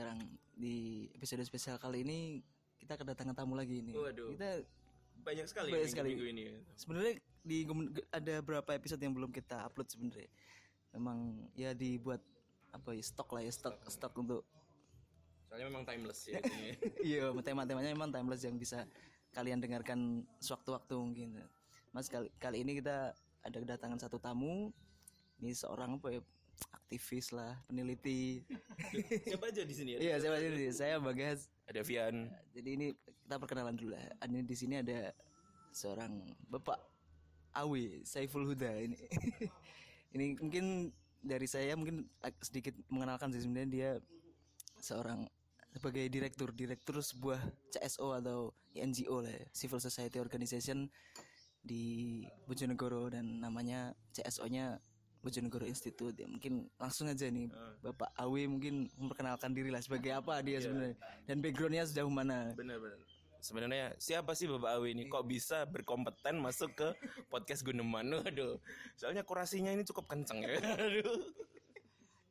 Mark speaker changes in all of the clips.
Speaker 1: sekarang di episode spesial kali ini kita kedatangan tamu lagi ini.
Speaker 2: Waduh.
Speaker 1: Kita
Speaker 2: Banyak sekali
Speaker 1: Banyak
Speaker 2: minggu,
Speaker 1: sekali.
Speaker 2: minggu ini.
Speaker 1: sebenarnya di ada beberapa episode yang belum kita upload sebenarnya. Memang ya dibuat apa ya stok lah ya stok stok untuk
Speaker 2: Soalnya memang timeless ya. ini.
Speaker 1: iya tema-temanya memang timeless yang bisa kalian dengarkan sewaktu-waktu mungkin. Mas kali kali ini kita ada kedatangan satu tamu. Ini seorang apa ya aktivis lah, peneliti.
Speaker 2: Siapa aja di sini ya?
Speaker 1: Iya, saya ini saya Bagas.
Speaker 2: Ada Vian.
Speaker 1: Jadi ini kita perkenalan dulu lah. Ini di sini ada seorang Bapak Awi Saiful Huda ini. ini mungkin dari saya mungkin sedikit mengenalkan sih sebenarnya dia seorang sebagai direktur direktur sebuah CSO atau NGO lah ya, Civil Society Organization di Bojonegoro dan namanya CSO-nya Bojonegoro Institute ya mungkin langsung aja nih Bapak Awi mungkin memperkenalkan diri lah sebagai apa dia sebenarnya dan backgroundnya sejauh mana
Speaker 2: Benar-benar. Sebenarnya siapa sih Bapak Awi ini kok bisa berkompeten masuk ke podcast Guneman? Aduh. Soalnya kurasinya ini cukup kenceng ya. Aduh.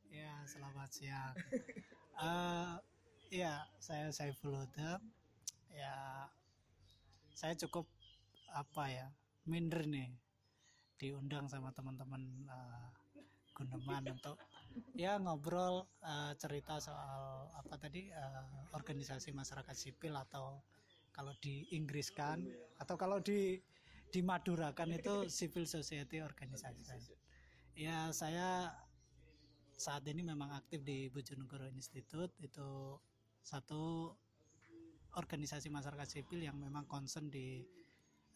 Speaker 3: Ya, selamat siang. Eh, ya, saya Saiful Huda. Ya, saya cukup apa ya, minder nih diundang sama teman-teman eh, Guneman untuk ya ngobrol eh, cerita soal apa tadi eh, organisasi masyarakat sipil atau kalau di Inggris kan atau kalau di di Madurakan itu civil society organization. Ya saya saat ini memang aktif di Bojonegoro Institute itu satu organisasi masyarakat sipil yang memang concern di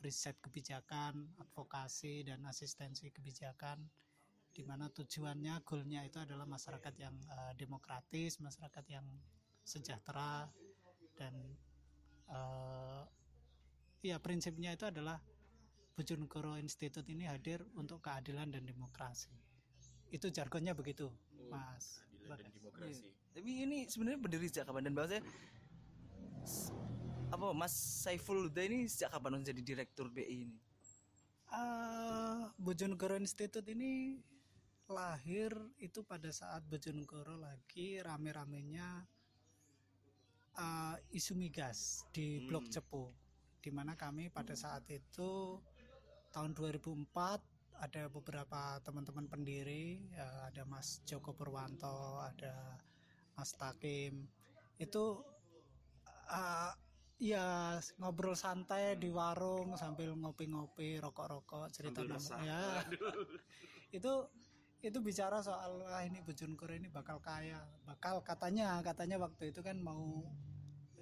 Speaker 3: riset kebijakan, advokasi dan asistensi kebijakan di mana tujuannya goalnya itu adalah masyarakat yang eh, demokratis, masyarakat yang sejahtera dan eh, ya prinsipnya itu adalah Bojonegoro Institute ini hadir untuk keadilan dan demokrasi. Itu jargonnya begitu, Mas.
Speaker 2: Dan demokrasi.
Speaker 1: Tapi ini sebenarnya berdiri sejak kapan dan bahasanya apa Mas Saiful Huda ini sejak kapan menjadi direktur BI ini?
Speaker 3: Ah, Bojonegoro Institute ini lahir itu pada saat Bojonegoro lagi rame-ramenya ah, isu migas di Blok Cepu di mana kami pada saat itu tahun 2004 ada beberapa teman-teman pendiri ya, ada Mas Joko Purwanto ada Mas Takim. Itu ah, ya ngobrol santai di warung sambil ngopi-ngopi rokok-rokok cerita nama ya. Itu itu bicara soal ah ini Bojonegoro ini bakal kaya. Bakal katanya katanya waktu itu kan mau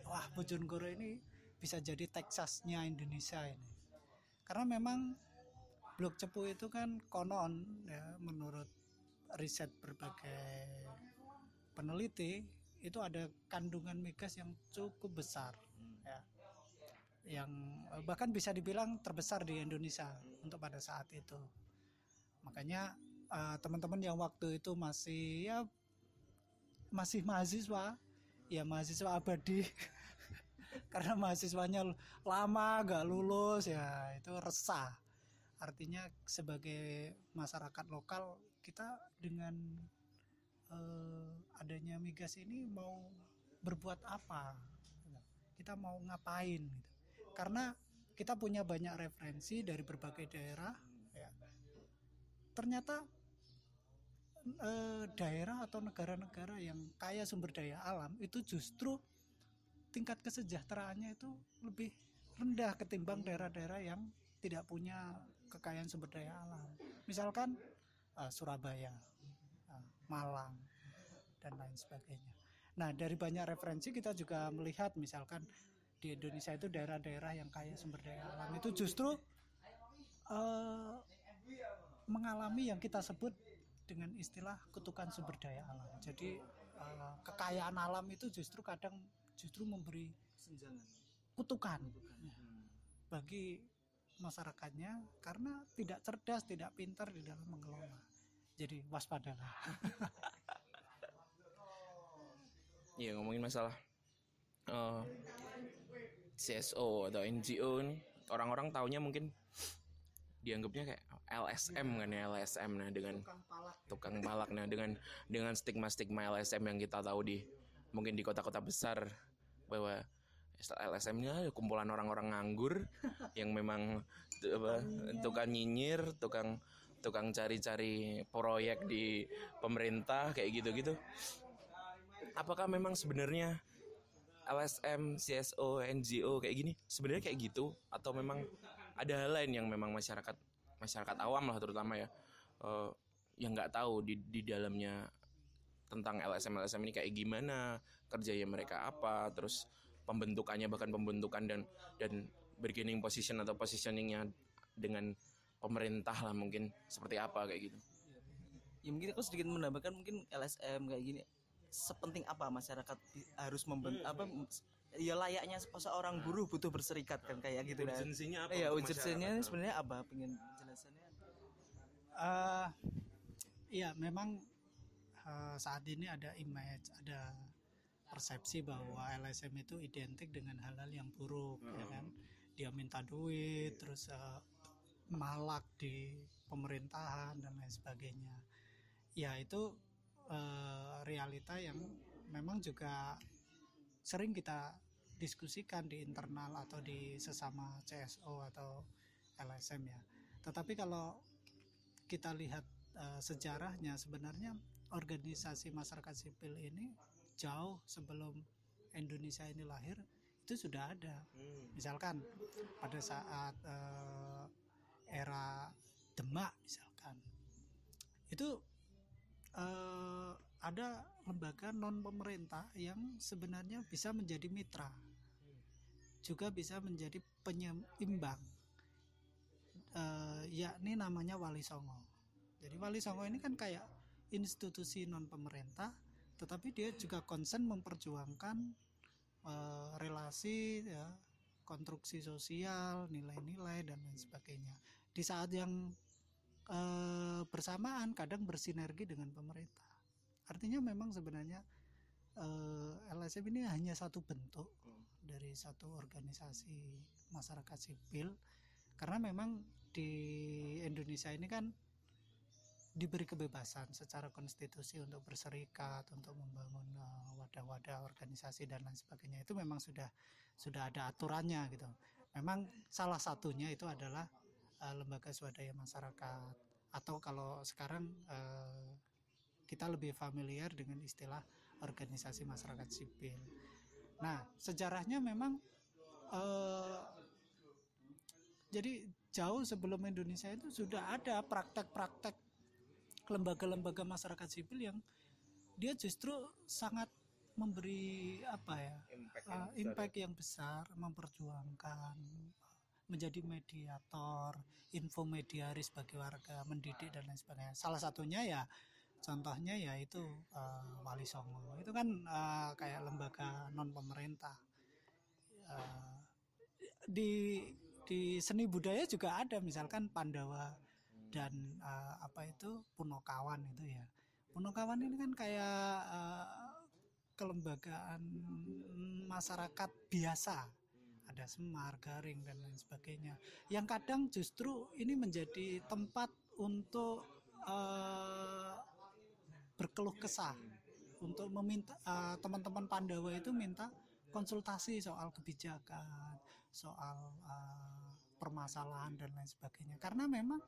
Speaker 3: wah Bojonegoro ini bisa jadi Texasnya Indonesia ini. Karena memang Blok Cepu itu kan konon ya menurut riset berbagai peneliti itu ada kandungan migas yang cukup besar ya. Yang eh, bahkan bisa dibilang terbesar di Indonesia untuk pada saat itu. Makanya eh, teman-teman yang waktu itu masih ya masih mahasiswa ya mahasiswa abadi. Karena mahasiswanya lama gak lulus ya itu resah. Artinya sebagai masyarakat lokal kita dengan eh, adanya migas ini mau berbuat apa kita mau ngapain gitu karena kita punya banyak referensi dari berbagai daerah ya ternyata eh, daerah atau negara-negara yang kaya sumber daya alam itu justru tingkat kesejahteraannya itu lebih rendah ketimbang daerah-daerah yang tidak punya kekayaan sumber daya alam. Misalkan eh, Surabaya, eh, Malang, dan lain sebagainya. Nah, dari banyak referensi kita juga melihat misalkan di Indonesia itu daerah-daerah yang kaya sumber daya alam itu justru eh, mengalami yang kita sebut dengan istilah kutukan sumber daya alam. Jadi eh, kekayaan alam itu justru kadang justru memberi kutukan bagi masyarakatnya karena tidak cerdas, tidak pintar di dalam mengelola. Jadi waspadalah.
Speaker 2: Iya ngomongin masalah eh, CSO atau NGO nih orang-orang taunya mungkin dianggapnya kayak LSM kan ya LSM nah dengan tukang palak. nah dengan dengan stigma stigma LSM yang kita tahu di mungkin di kota-kota besar bahwa LSM ini adalah kumpulan orang-orang nganggur yang memang apa, tukang nyinyir, tukang tukang cari-cari proyek di pemerintah kayak gitu-gitu. Apakah memang sebenarnya LSM, CSO, NGO kayak gini sebenarnya kayak gitu? Atau memang ada hal lain yang memang masyarakat masyarakat awam lah terutama ya eh, yang nggak tahu di di dalamnya tentang LSM LSM ini kayak gimana kerjanya mereka apa terus pembentukannya bahkan pembentukan dan dan bargaining position atau positioningnya dengan pemerintah lah mungkin seperti apa kayak gitu.
Speaker 1: Ya mungkin aku sedikit menambahkan mungkin LSM kayak gini sepenting apa masyarakat harus membentuk apa ya layaknya se- seorang buruh butuh berserikat kan kayak gitu kan.
Speaker 2: Urgensinya apa
Speaker 1: ya urgensinya sebenarnya apa? Pengen penjelasannya?
Speaker 3: Eh, Iya, memang eh, saat ini ada image, ada persepsi bahwa LSM itu identik dengan hal-hal yang buruk, ya kan? Dia minta duit, terus eh, malak di pemerintahan dan lain sebagainya. Ya itu eh, realita yang memang juga sering kita diskusikan di internal atau di sesama CSO atau LSM ya. Tetapi kalau kita lihat eh, sejarahnya sebenarnya organisasi masyarakat sipil ini jauh sebelum Indonesia ini lahir itu sudah ada. Misalkan pada saat eh, era Demak misalkan itu eh, ada lembaga non pemerintah yang sebenarnya bisa menjadi mitra juga bisa menjadi penyeimbang eh, yakni namanya Wali Songo. Jadi Wali Songo ini kan kayak institusi non pemerintah, tetapi dia juga konsen memperjuangkan eh, relasi, ya, konstruksi sosial, nilai-nilai dan lain sebagainya. Di saat yang eh, bersamaan kadang bersinergi dengan pemerintah. Artinya memang sebenarnya eh, LSM ini hanya satu bentuk dari satu organisasi masyarakat sipil. Karena memang di Indonesia ini kan diberi kebebasan secara konstitusi untuk berserikat untuk membangun eh, wadah-wadah organisasi dan lain sebagainya. Itu memang sudah sudah ada aturannya gitu. Memang salah satunya itu adalah eh, lembaga swadaya masyarakat. Atau kalau sekarang eh, kita lebih familiar dengan istilah organisasi masyarakat sipil. Nah sejarahnya memang eh, jadi jauh sebelum Indonesia itu sudah ada praktek-praktek lembaga-lembaga masyarakat sipil yang dia justru sangat memberi apa ya uh, impact yang besar memperjuangkan menjadi mediator infomediaris bagi warga mendidik dan lain sebagainya. Salah satunya ya contohnya ya itu uh, Wali Songo. Itu kan uh, kayak lembaga non pemerintah Uh, di di seni budaya juga ada misalkan Pandawa dan uh, apa itu Punokawan itu ya. Punokawan ini kan kayak uh, kelembagaan masyarakat biasa ada Semar, Garing dan lain sebagainya. Yang kadang justru ini menjadi tempat untuk uh, berkeluh kesah. Untuk meminta uh, teman-teman Pandawa itu minta konsultasi soal kebijakan, soal uh, permasalahan dan lain sebagainya. Karena memang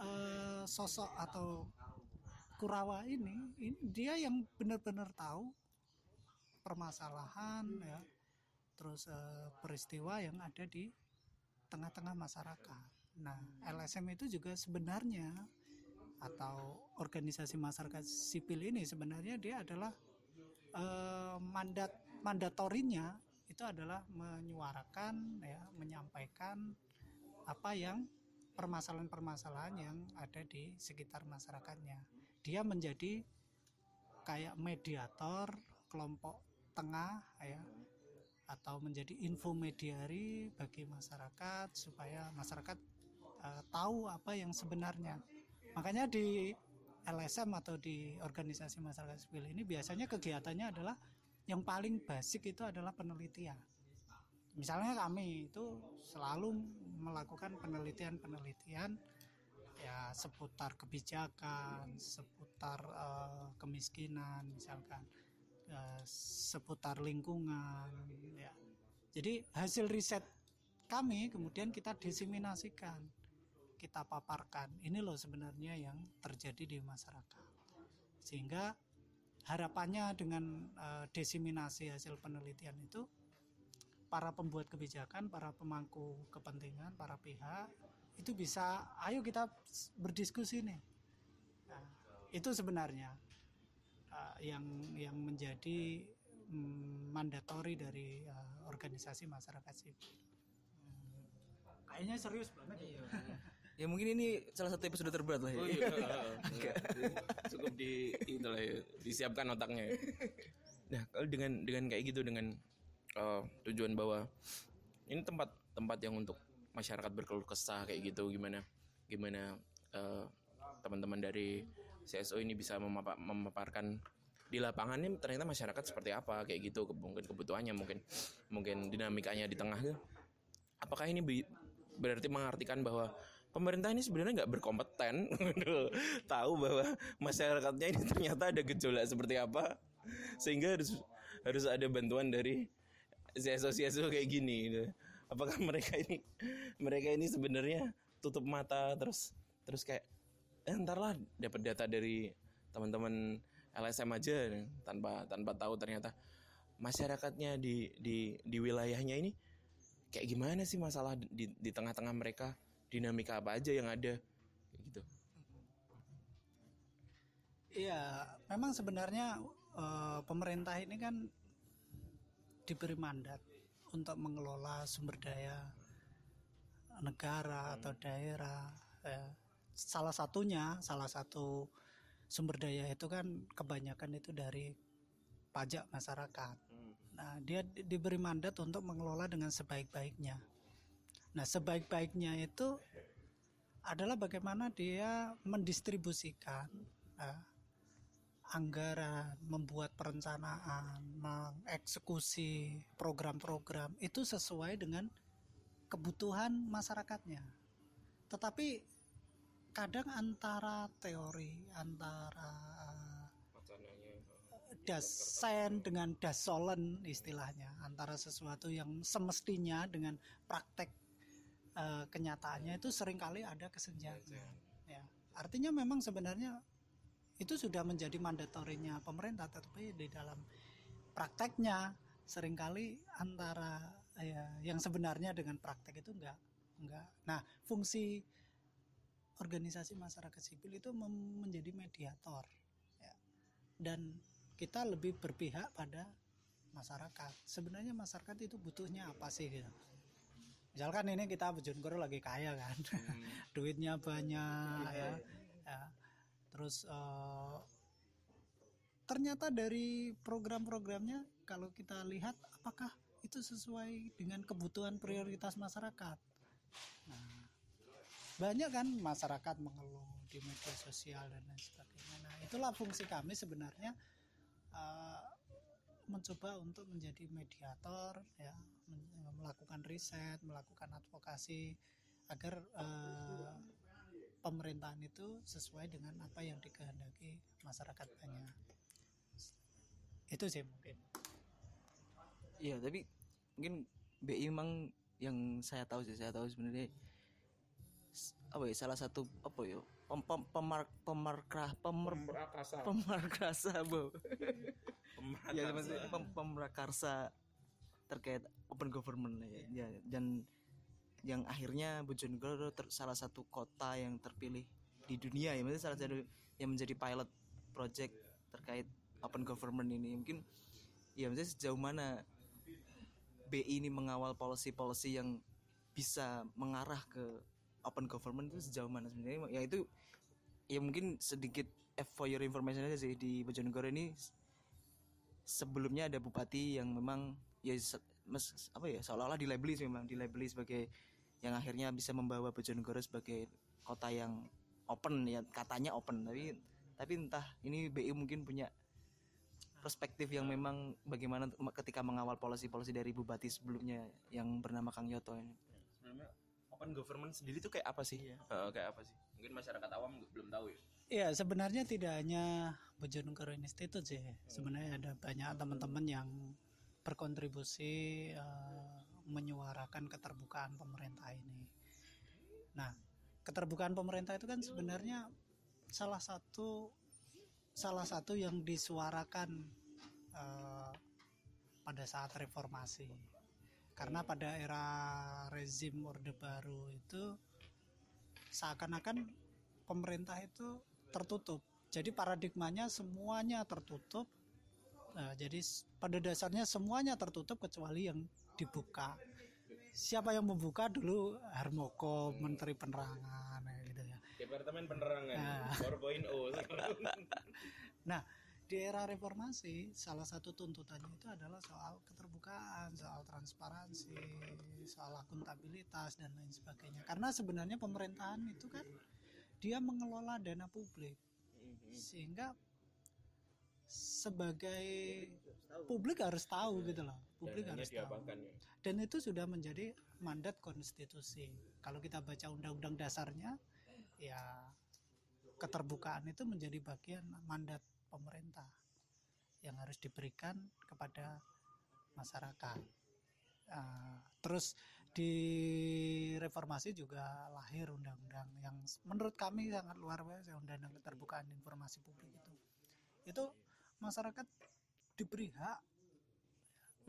Speaker 3: uh, sosok atau Kurawa ini, ini dia yang benar-benar tahu permasalahan ya, terus uh, peristiwa yang ada di tengah-tengah masyarakat. Nah, LSM itu juga sebenarnya atau organisasi masyarakat sipil ini sebenarnya dia adalah eh, mandat mandatorinya itu adalah menyuarakan ya menyampaikan apa yang permasalahan-permasalahan yang ada di sekitar masyarakatnya dia menjadi kayak mediator kelompok tengah ya atau menjadi infomediari bagi masyarakat supaya masyarakat eh, tahu apa yang sebenarnya makanya di LSM atau di organisasi masyarakat sipil ini biasanya kegiatannya adalah yang paling basic itu adalah penelitian. Misalnya kami itu selalu melakukan penelitian-penelitian ya seputar kebijakan, seputar eh, kemiskinan misalkan eh, seputar lingkungan ya. Jadi hasil riset kami kemudian kita diseminasikan, kita paparkan. Ini loh sebenarnya yang terjadi di masyarakat. Sehingga harapannya dengan eh, diseminasi hasil penelitian itu para pembuat kebijakan, para pemangku kepentingan, para pihak itu bisa ayo kita berdiskusi nih. Nah, itu sebenarnya uh, yang yang menjadi mm, mandatori dari uh, organisasi masyarakat sipil. Hmm, kayaknya serius banget ya.
Speaker 1: Ya mungkin ini salah satu episode terberat lah ya.
Speaker 2: Oh iya, cukup di itulah ya, disiapkan otaknya. ya. Nah, kalau dengan dengan kayak gitu dengan eh, tujuan bahwa ini tempat tempat yang untuk masyarakat berkeluh kesah kayak gitu gimana gimana eh, teman-teman dari CSO ini bisa memapa- memaparkan di lapangan ini ternyata masyarakat seperti apa kayak gitu mungkin kebutuhannya mungkin mungkin dinamikanya di tengah gitu. apakah ini berarti mengartikan bahwa pemerintah ini sebenarnya nggak berkompeten tahu bahwa masyarakatnya ini ternyata ada gejolak seperti apa sehingga harus harus ada bantuan dari CSO-CSO kayak gini gitu. apakah mereka ini mereka ini sebenarnya tutup mata terus terus kayak eh, ntar lah dapat data dari teman-teman LSM aja tanpa tanpa tahu ternyata masyarakatnya di di di wilayahnya ini kayak gimana sih masalah di di tengah-tengah mereka dinamika apa aja yang ada kayak gitu
Speaker 3: Iya, memang sebenarnya eh, pemerintah ini kan diberi mandat untuk mengelola sumber daya negara atau daerah. ya. Salah satunya, salah satu sumber daya itu kan kebanyakan itu dari pajak masyarakat. Nah, dia di- diberi mandat untuk mengelola dengan sebaik-baiknya. Nah, sebaik-baiknya itu adalah bagaimana dia mendistribusikan eh, anggaran, membuat perencanaan, mengeksekusi program-program itu sesuai dengan kebutuhan masyarakatnya. Tetapi kadang antara teori, antara dasen dengan dasolen istilahnya, antara sesuatu yang semestinya dengan praktek eh, kenyataannya itu sering kali ada kesenjangan. Ya, artinya memang sebenarnya itu sudah menjadi mandatorinya pemerintah tetapi di dalam prakteknya sering kali antara ya, yang sebenarnya dengan praktek itu enggak enggak. Nah fungsi organisasi masyarakat sipil itu menjadi mediator ya. dan kita lebih berpihak pada masyarakat. Sebenarnya masyarakat itu butuhnya apa sih gitu? Misalkan ini kita Bojonegoro lagi kaya kan? Duitnya banyak ya, ya. Terus eh, ternyata dari program-programnya kalau kita lihat apakah itu sesuai dengan kebutuhan prioritas masyarakat banyak kan masyarakat mengeluh di media sosial dan lain sebagainya. Nah itulah fungsi kami sebenarnya eh, mencoba untuk menjadi mediator ya melakukan riset melakukan advokasi agar eh, pemerintahan itu sesuai dengan apa yang dikehendaki masyarakat banyak. Itu sih mungkin.
Speaker 1: Iya, tapi mungkin BI memang yang saya tahu sih, saya tahu sebenarnya apa ya salah satu apa ya pem, pem, pemar pemarkrah pemer pemarkrasa. bu ya maksudnya pem, pemrakarsa terkait open government ya, ya dan yang akhirnya Bojonegoro ter- salah satu kota yang terpilih di dunia ya maksudnya salah satu yang menjadi pilot project terkait open government ini. Mungkin ya maksudnya sejauh mana BI ini mengawal policy-policy yang bisa mengarah ke open government itu sejauh mana sebenarnya? Ya itu ya mungkin sedikit for your information aja sih. Di Bojonegoro ini sebelumnya ada bupati yang memang ya mes- apa ya seolah-olah dilabeli memang dilabeli sebagai yang akhirnya bisa membawa Bojonegoro sebagai kota yang open ya katanya open. Tapi tapi entah ini BI mungkin punya perspektif yang memang bagaimana ketika mengawal polisi-polisi dari bupati sebelumnya yang bernama Kang Yoto ini.
Speaker 2: Open government sendiri tuh kayak apa sih Eh, kayak apa sih mungkin masyarakat awam belum tahu ya
Speaker 3: Ya sebenarnya tidak hanya Bojonegoro Institute sih. Sebenarnya ada banyak teman-teman yang berkontribusi uh, menyuarakan keterbukaan pemerintah ini. Nah, keterbukaan pemerintah itu kan sebenarnya salah satu salah satu yang disuarakan uh, pada saat reformasi. Karena pada era rezim Orde Baru itu seakan-akan pemerintah itu tertutup. Jadi paradigmanya semuanya tertutup. Nah, jadi pada dasarnya semuanya tertutup kecuali yang dibuka. Siapa yang membuka dulu Harmoko, Menteri Penerangan, gitu ya.
Speaker 2: Departemen Penerangan, nah. 4.0.
Speaker 3: nah, di era reformasi salah satu tuntutannya itu adalah soal keterbukaan, soal transparansi, soal akuntabilitas dan lain sebagainya. Karena sebenarnya pemerintahan itu kan dia mengelola dana publik sehingga sebagai publik harus tahu gitu loh publik harus tahu ya. dan itu sudah menjadi mandat konstitusi kalau kita baca undang-undang dasarnya ya keterbukaan itu menjadi bagian mandat pemerintah yang harus diberikan kepada masyarakat. Uh, terus di reformasi juga lahir undang-undang yang menurut kami sangat luar biasa undang-undang keterbukaan informasi publik itu. Itu masyarakat diberi hak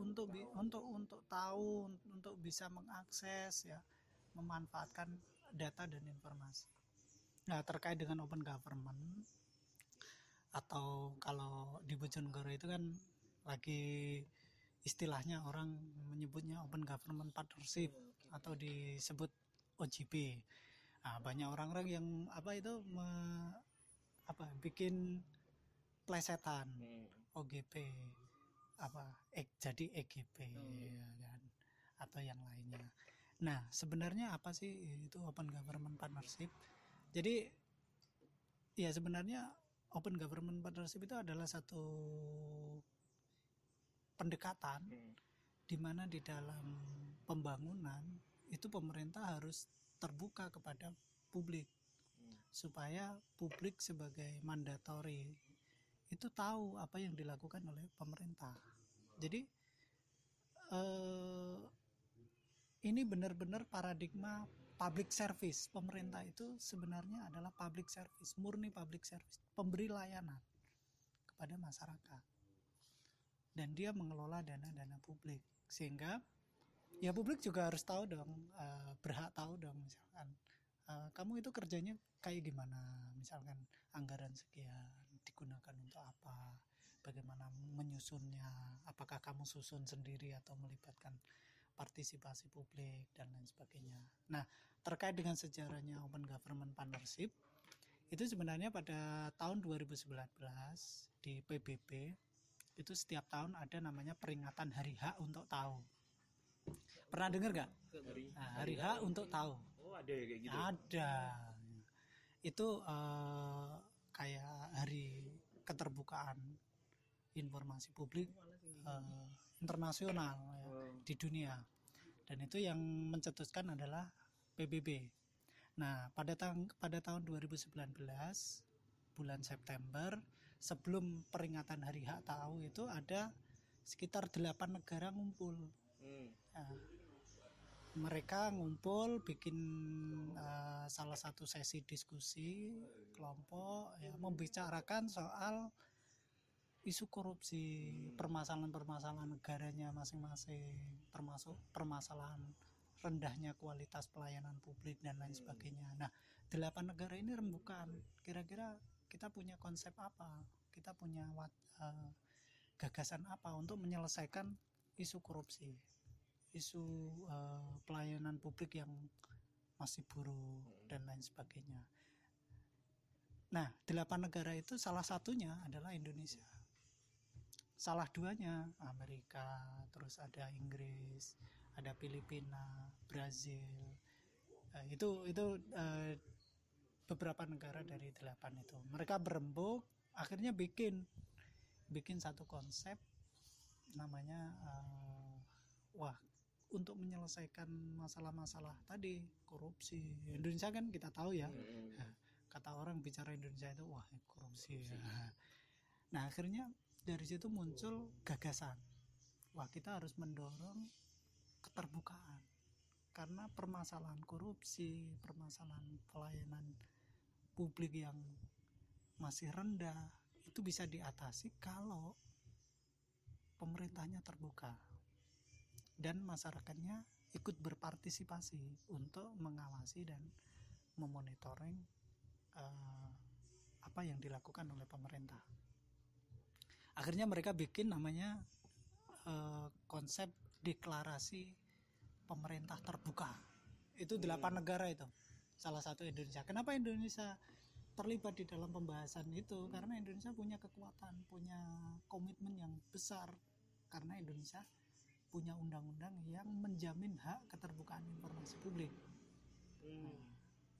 Speaker 3: untuk untuk untuk tahu untuk bisa mengakses ya memanfaatkan data dan informasi. Nah terkait dengan open government atau kalau di Bojonegoro itu kan lagi istilahnya orang menyebutnya Open Government Partnership atau disebut OGP. Nah, banyak orang-orang yang apa itu me, apa bikin plesetan hmm. OGP apa ek, jadi EGP hmm. ya kan atau yang lainnya. Nah, sebenarnya apa sih itu Open Government Partnership? Jadi ya sebenarnya Open Government Partnership itu adalah satu pendekatan hmm. di mana di dalam pembangunan itu pemerintah harus terbuka kepada publik hmm. supaya publik sebagai mandatori itu tahu apa yang dilakukan oleh pemerintah. Jadi eh, ini benar-benar paradigma public service. Pemerintah itu sebenarnya adalah public service murni public service pemberi layanan kepada masyarakat. Dan dia mengelola dana-dana publik. Sehingga ya publik juga harus tahu dong uh, berhak tahu dong misalkan uh, kamu itu kerjanya kayak gimana? Misalkan anggaran sekian digunakan untuk apa? Bagaimana menyusunnya? Apakah kamu susun sendiri atau melibatkan partisipasi publik dan lain sebagainya? Nah terkait dengan sejarahnya Open Government Partnership itu sebenarnya pada tahun 2019 di PBB itu setiap tahun ada namanya peringatan Hari H untuk tahu. Pernah dengar gak? Nah, hari H untuk tahu.
Speaker 2: Oh ada ya kayak gitu.
Speaker 3: Ada. Itu uh, kayak hari keterbukaan informasi publik uh, internasional ya, di dunia. Dan itu yang mencetuskan adalah PBB. Nah, pada tahun pada tahun 2019 bulan September sebelum peringatan Hari Hak Tahu itu ada sekitar delapan negara ngumpul. Hmm. Nah, mereka ngumpul bikin uh, salah satu sesi diskusi kelompok ya membicarakan soal isu korupsi, permasalahan-permasalahan negaranya masing-masing, termasuk permasalahan rendahnya kualitas pelayanan publik dan lain sebagainya. Nah, delapan negara ini rembukan. Kira-kira kita punya konsep apa? Kita punya uh, gagasan apa untuk menyelesaikan isu korupsi? Isu uh, pelayanan publik yang masih buruk dan lain sebagainya. Nah delapan negara itu salah satunya adalah Indonesia. Salah duanya Amerika terus ada Inggris ada Filipina Brazil. Uh, itu itu uh, beberapa negara dari delapan itu. Mereka berembuk akhirnya bikin bikin satu konsep namanya uh, wah untuk menyelesaikan masalah-masalah tadi korupsi. Indonesia kan kita tahu ya. Hmm. kata orang bicara Indonesia itu wah korupsi. Ya. Nah akhirnya dari situ muncul gagasan. Wah kita harus mendorong keterbukaan karena permasalahan korupsi, permasalahan pelayanan publik yang masih rendah itu bisa diatasi kalau pemerintahnya terbuka dan masyarakatnya ikut berpartisipasi untuk mengawasi dan memonitoring uh, apa yang dilakukan oleh pemerintah. Akhirnya mereka bikin namanya uh, konsep deklarasi pemerintah terbuka. Itu delapan negara itu. Salah satu Indonesia. Kenapa Indonesia terlibat di dalam pembahasan itu? Karena Indonesia punya kekuatan punya komitmen yang besar. Karena Indonesia punya undang-undang yang menjamin hak keterbukaan informasi publik. Nah,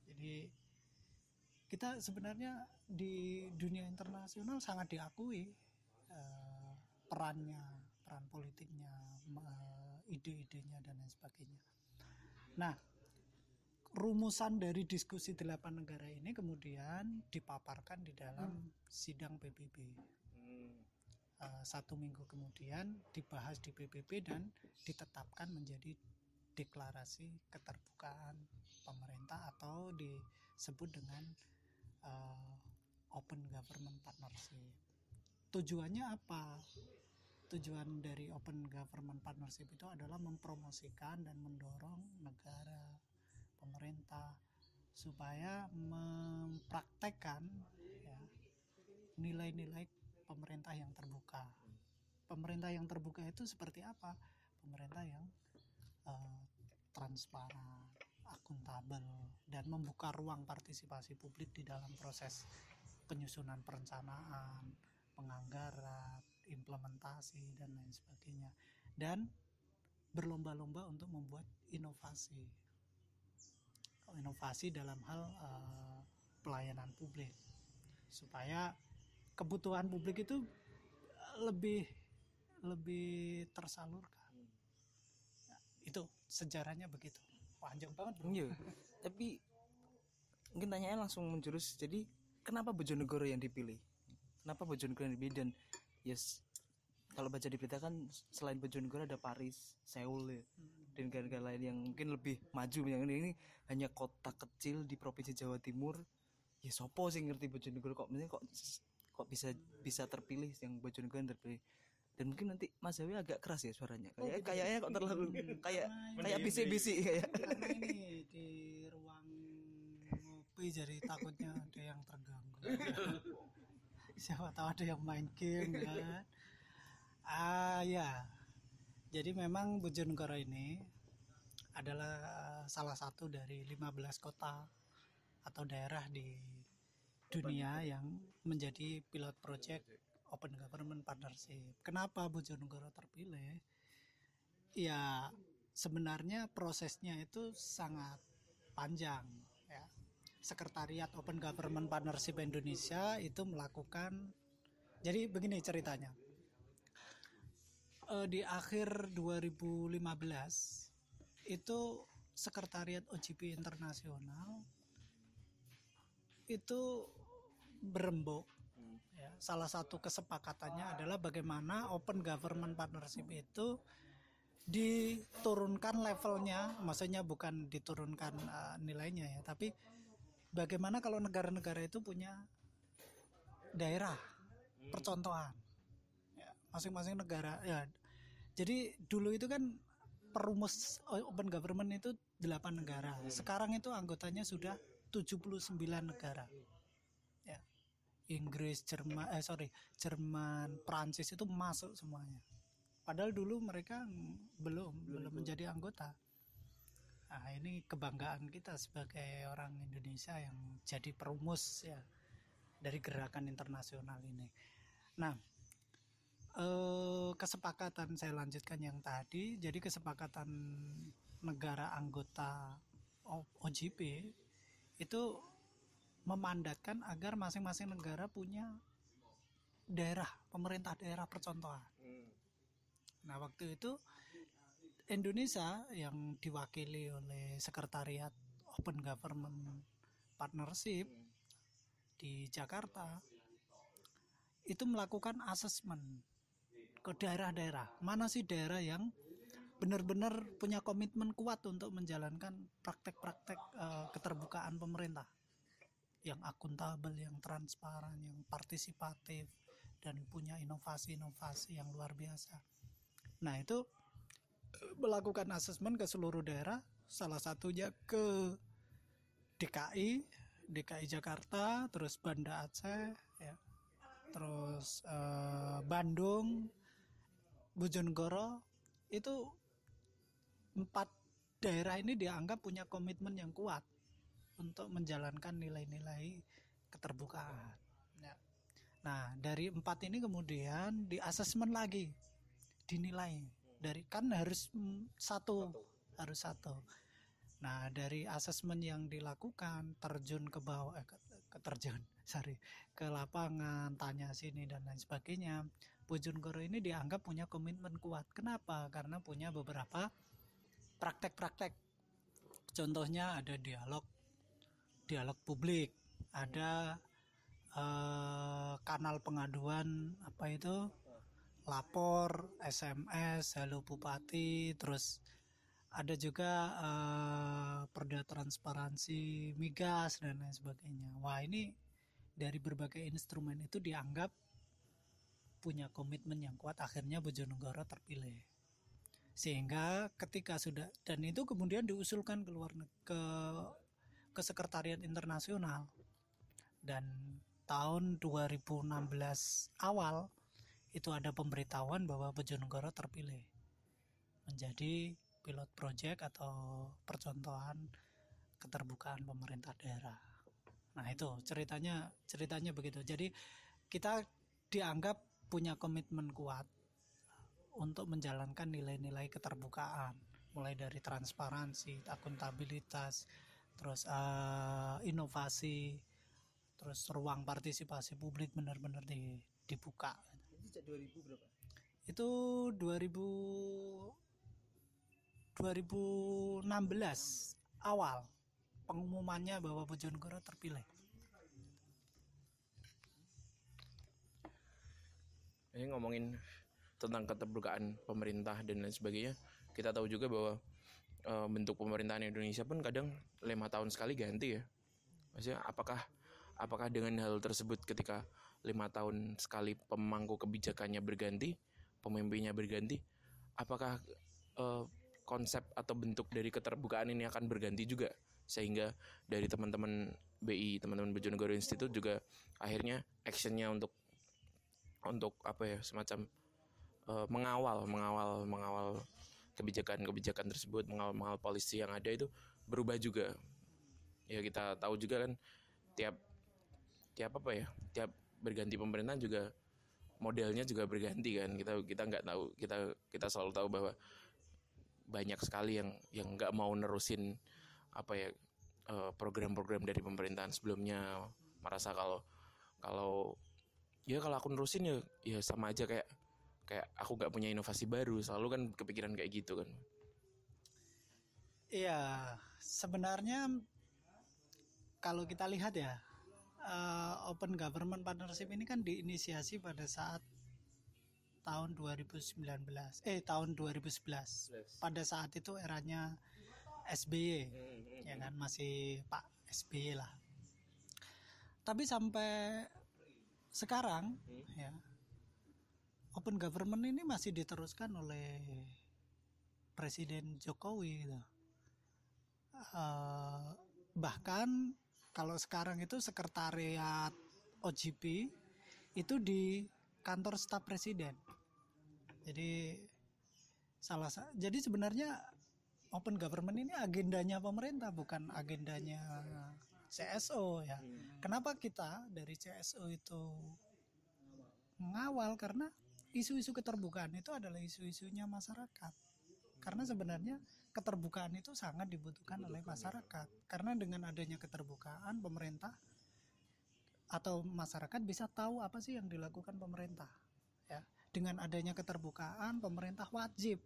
Speaker 3: jadi kita sebenarnya di dunia internasional sangat diakui uh, perannya peran politiknya ide-idenya dan lain sebagainya. Nah, rumusan dari diskusi delapan negara ini kemudian dipaparkan di dalam hmm. sidang PBB. Hmm. Uh, satu minggu kemudian dibahas di PBB dan ditetapkan menjadi deklarasi keterbukaan pemerintah atau disebut dengan uh, Open Government Partnership. Tujuannya apa? Tujuan dari Open Government Partnership itu adalah mempromosikan dan mendorong negara, pemerintah supaya mempraktekkan ya, nilai-nilai pemerintah yang terbuka. Pemerintah yang terbuka itu seperti apa? Pemerintah yang uh, transparan, akuntabel, dan membuka ruang partisipasi publik di dalam proses penyusunan perencanaan, penganggaran, implementasi dan lain sebagainya. Dan berlomba-lomba untuk membuat inovasi. Inovasi dalam hal uh, pelayanan publik. Supaya kebutuhan publik itu lebih lebih tersalurkan. Itu sejarahnya begitu. Panjang banget bro.
Speaker 1: iya tapi mungkin tanyanya langsung menjurus jadi kenapa Bojonegoro yang dipilih? Kenapa Bojonegoro yang dipilih? Dan yes. Kalau baca di berita kan selain Bojonegoro ada Paris, Seoul ya. dan negara-negara lain yang mungkin lebih maju yang ini, ini hanya kota kecil di provinsi Jawa Timur. Ya sopo sih ngerti Bojonegoro kok misalnya kok kok bisa bisa terpilih yang Bojonegoro yang terpilih. Dan mungkin nanti Mas Zawi agak keras ya suaranya. Kayak oh, gitu. kayaknya kok terlalu kayak kayak bisik-bisik kayak.
Speaker 3: ini di ruang ngopi jadi takutnya ada yang terganggu siapa tahu ada yang main game kan ah ya jadi memang Bojonegoro ini adalah salah satu dari 15 kota atau daerah di dunia yang menjadi pilot project Open Government Partnership. Kenapa Bojonegoro terpilih? Ya sebenarnya prosesnya itu sangat panjang Sekretariat Open Government Partnership Indonesia itu melakukan jadi begini ceritanya. E, di akhir 2015 itu Sekretariat OGP Internasional itu berembuk ya, salah satu kesepakatannya adalah bagaimana Open Government Partnership itu diturunkan levelnya, maksudnya bukan diturunkan uh, nilainya ya, tapi bagaimana kalau negara-negara itu punya daerah percontohan? Ya, masing-masing negara ya. Jadi dulu itu kan perumus open government itu 8 negara. Sekarang itu anggotanya sudah 79 negara. Ya. Inggris Jerman eh sorry Jerman Prancis itu masuk semuanya. Padahal dulu mereka belum belum. menjadi anggota Nah, ini kebanggaan kita sebagai orang Indonesia yang jadi perumus ya dari gerakan internasional ini. Nah, eh, kesepakatan saya lanjutkan yang tadi, jadi kesepakatan negara anggota OGP itu memandatkan agar masing-masing negara punya daerah pemerintah daerah percontohan. Hmm. Nah waktu itu Indonesia yang diwakili oleh Sekretariat Open Government Partnership di Jakarta itu melakukan asesmen ke daerah-daerah mana sih daerah yang benar-benar punya komitmen kuat untuk menjalankan praktek-praktek uh, keterbukaan pemerintah yang akuntabel, yang transparan, yang partisipatif dan punya inovasi-inovasi yang luar biasa. Nah, itu melakukan asesmen ke seluruh daerah, salah satunya ke DKI, DKI Jakarta, terus Banda Aceh, ya, terus uh, Bandung, Bojonegoro, itu empat daerah ini dianggap punya komitmen yang kuat untuk menjalankan nilai-nilai keterbukaan. Ya. Nah, dari empat ini kemudian di asesmen lagi, dinilai dari kan harus satu, satu. harus satu. Nah, dari asesmen yang dilakukan terjun ke bawah, eh, ke, ke terjun, sorry, ke lapangan, tanya sini dan lain sebagainya. Bojonegoro ini dianggap punya komitmen kuat. Kenapa? Karena punya beberapa praktek-praktek. Contohnya ada dialog dialog publik, ada uh, kanal pengaduan apa itu lapor, SMS, halo bupati, terus ada juga uh, perda transparansi migas dan lain sebagainya. Wah ini dari berbagai instrumen itu dianggap punya komitmen yang kuat. Akhirnya Bojonegoro terpilih. Sehingga ketika sudah dan itu kemudian diusulkan ke luar ke ke sekretariat internasional. Dan tahun 2016 awal itu ada pemberitahuan bahwa Bojonegoro terpilih menjadi pilot project atau percontohan keterbukaan pemerintah daerah. Nah itu ceritanya ceritanya begitu. Jadi kita dianggap punya komitmen kuat untuk menjalankan nilai-nilai keterbukaan mulai dari transparansi, akuntabilitas, terus uh, inovasi, terus ruang partisipasi publik benar-benar di, dibuka.
Speaker 1: Itu 2000 berapa?
Speaker 3: Itu 2000 2016 awal pengumumannya bahwa Bojonegoro terpilih.
Speaker 2: Ini ngomongin tentang keterbukaan pemerintah dan lain sebagainya kita tahu juga bahwa e, bentuk pemerintahan Indonesia pun kadang lima tahun sekali ganti ya maksudnya apakah apakah dengan hal tersebut ketika lima tahun sekali pemangku kebijakannya berganti pemimpinnya berganti apakah e, konsep atau bentuk dari keterbukaan ini akan berganti juga? Sehingga dari teman-teman BI teman-teman Bojonegoro Institute juga akhirnya actionnya untuk untuk apa ya semacam uh, mengawal mengawal mengawal kebijakan-kebijakan tersebut mengawal mengawal polisi yang ada itu berubah juga. Ya kita tahu juga kan tiap tiap apa ya tiap berganti pemerintahan juga modelnya juga berganti kan. Kita kita nggak tahu kita kita selalu tahu bahwa banyak sekali yang yang nggak mau nerusin apa ya eh, program-program dari pemerintahan sebelumnya. Merasa kalau kalau ya kalau aku nerusin ya ya sama aja kayak kayak aku nggak punya inovasi baru. Selalu kan kepikiran kayak gitu kan.
Speaker 3: Iya sebenarnya kalau kita lihat ya uh, open government partnership ini kan diinisiasi pada saat tahun 2019 eh tahun 2011 pada saat itu eranya SBY hmm, ya kan? masih Pak SBY lah. Tapi sampai sekarang hmm. ya open government ini masih diteruskan oleh Presiden Jokowi gitu. Uh, bahkan kalau sekarang itu sekretariat OGP itu di kantor staf presiden. Jadi salah jadi sebenarnya open government ini agendanya pemerintah bukan agendanya CSO ya. Hmm. Kenapa kita dari CSO itu mengawal karena isu-isu keterbukaan itu adalah isu-isunya masyarakat. Karena sebenarnya keterbukaan itu sangat dibutuhkan, oleh ya. masyarakat. Karena dengan adanya keterbukaan pemerintah atau masyarakat bisa tahu apa sih yang dilakukan pemerintah. Ya, dengan adanya keterbukaan pemerintah wajib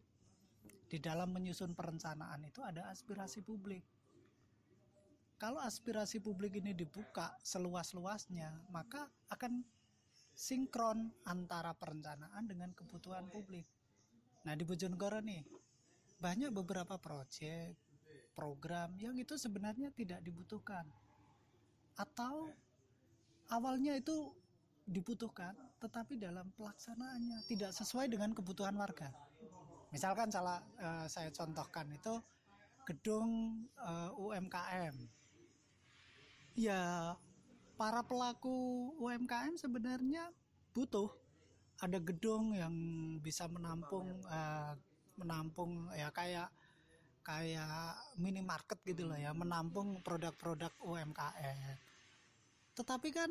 Speaker 3: di dalam menyusun perencanaan itu ada aspirasi publik. kalau aspirasi publik ini dibuka seluas-luasnya maka akan sinkron antara perencanaan dengan kebutuhan publik nah di Bojonegoro nih banyak beberapa proyek program yang itu sebenarnya tidak dibutuhkan. Atau awalnya itu dibutuhkan tetapi dalam pelaksanaannya tidak sesuai dengan kebutuhan warga. Misalkan salah eh, saya contohkan itu gedung eh, UMKM ya para pelaku UMKM sebenarnya butuh ada gedung yang bisa menampung eh, menampung ya kayak kayak minimarket gitu loh ya menampung produk-produk UMKM tetapi kan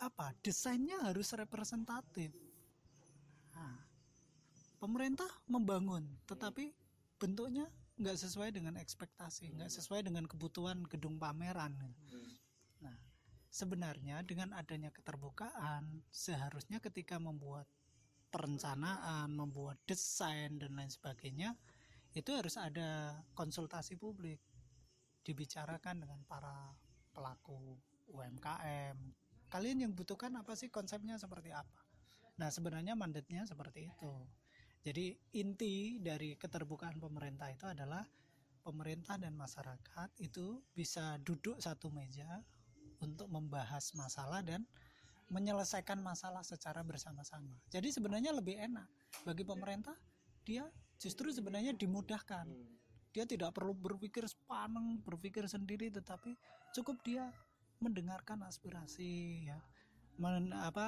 Speaker 3: apa desainnya harus representatif. Nah, pemerintah membangun tetapi bentuknya nggak sesuai dengan ekspektasi nggak sesuai dengan kebutuhan gedung pameran. Nah sebenarnya dengan adanya keterbukaan seharusnya ketika membuat perencanaan membuat desain dan lain sebagainya itu harus ada konsultasi publik. Dibicarakan dengan para pelaku UMKM kalian yang butuhkan apa sih konsepnya seperti apa? Nah sebenarnya mandatnya seperti itu. Jadi inti dari keterbukaan pemerintah itu adalah pemerintah dan masyarakat itu bisa duduk satu meja untuk membahas masalah dan menyelesaikan masalah secara bersama-sama. Jadi sebenarnya lebih enak bagi pemerintah dia justru sebenarnya dimudahkan. Dia tidak perlu berpikir sepaneng, berpikir sendiri tetapi cukup dia mendengarkan aspirasi ya. Men, apa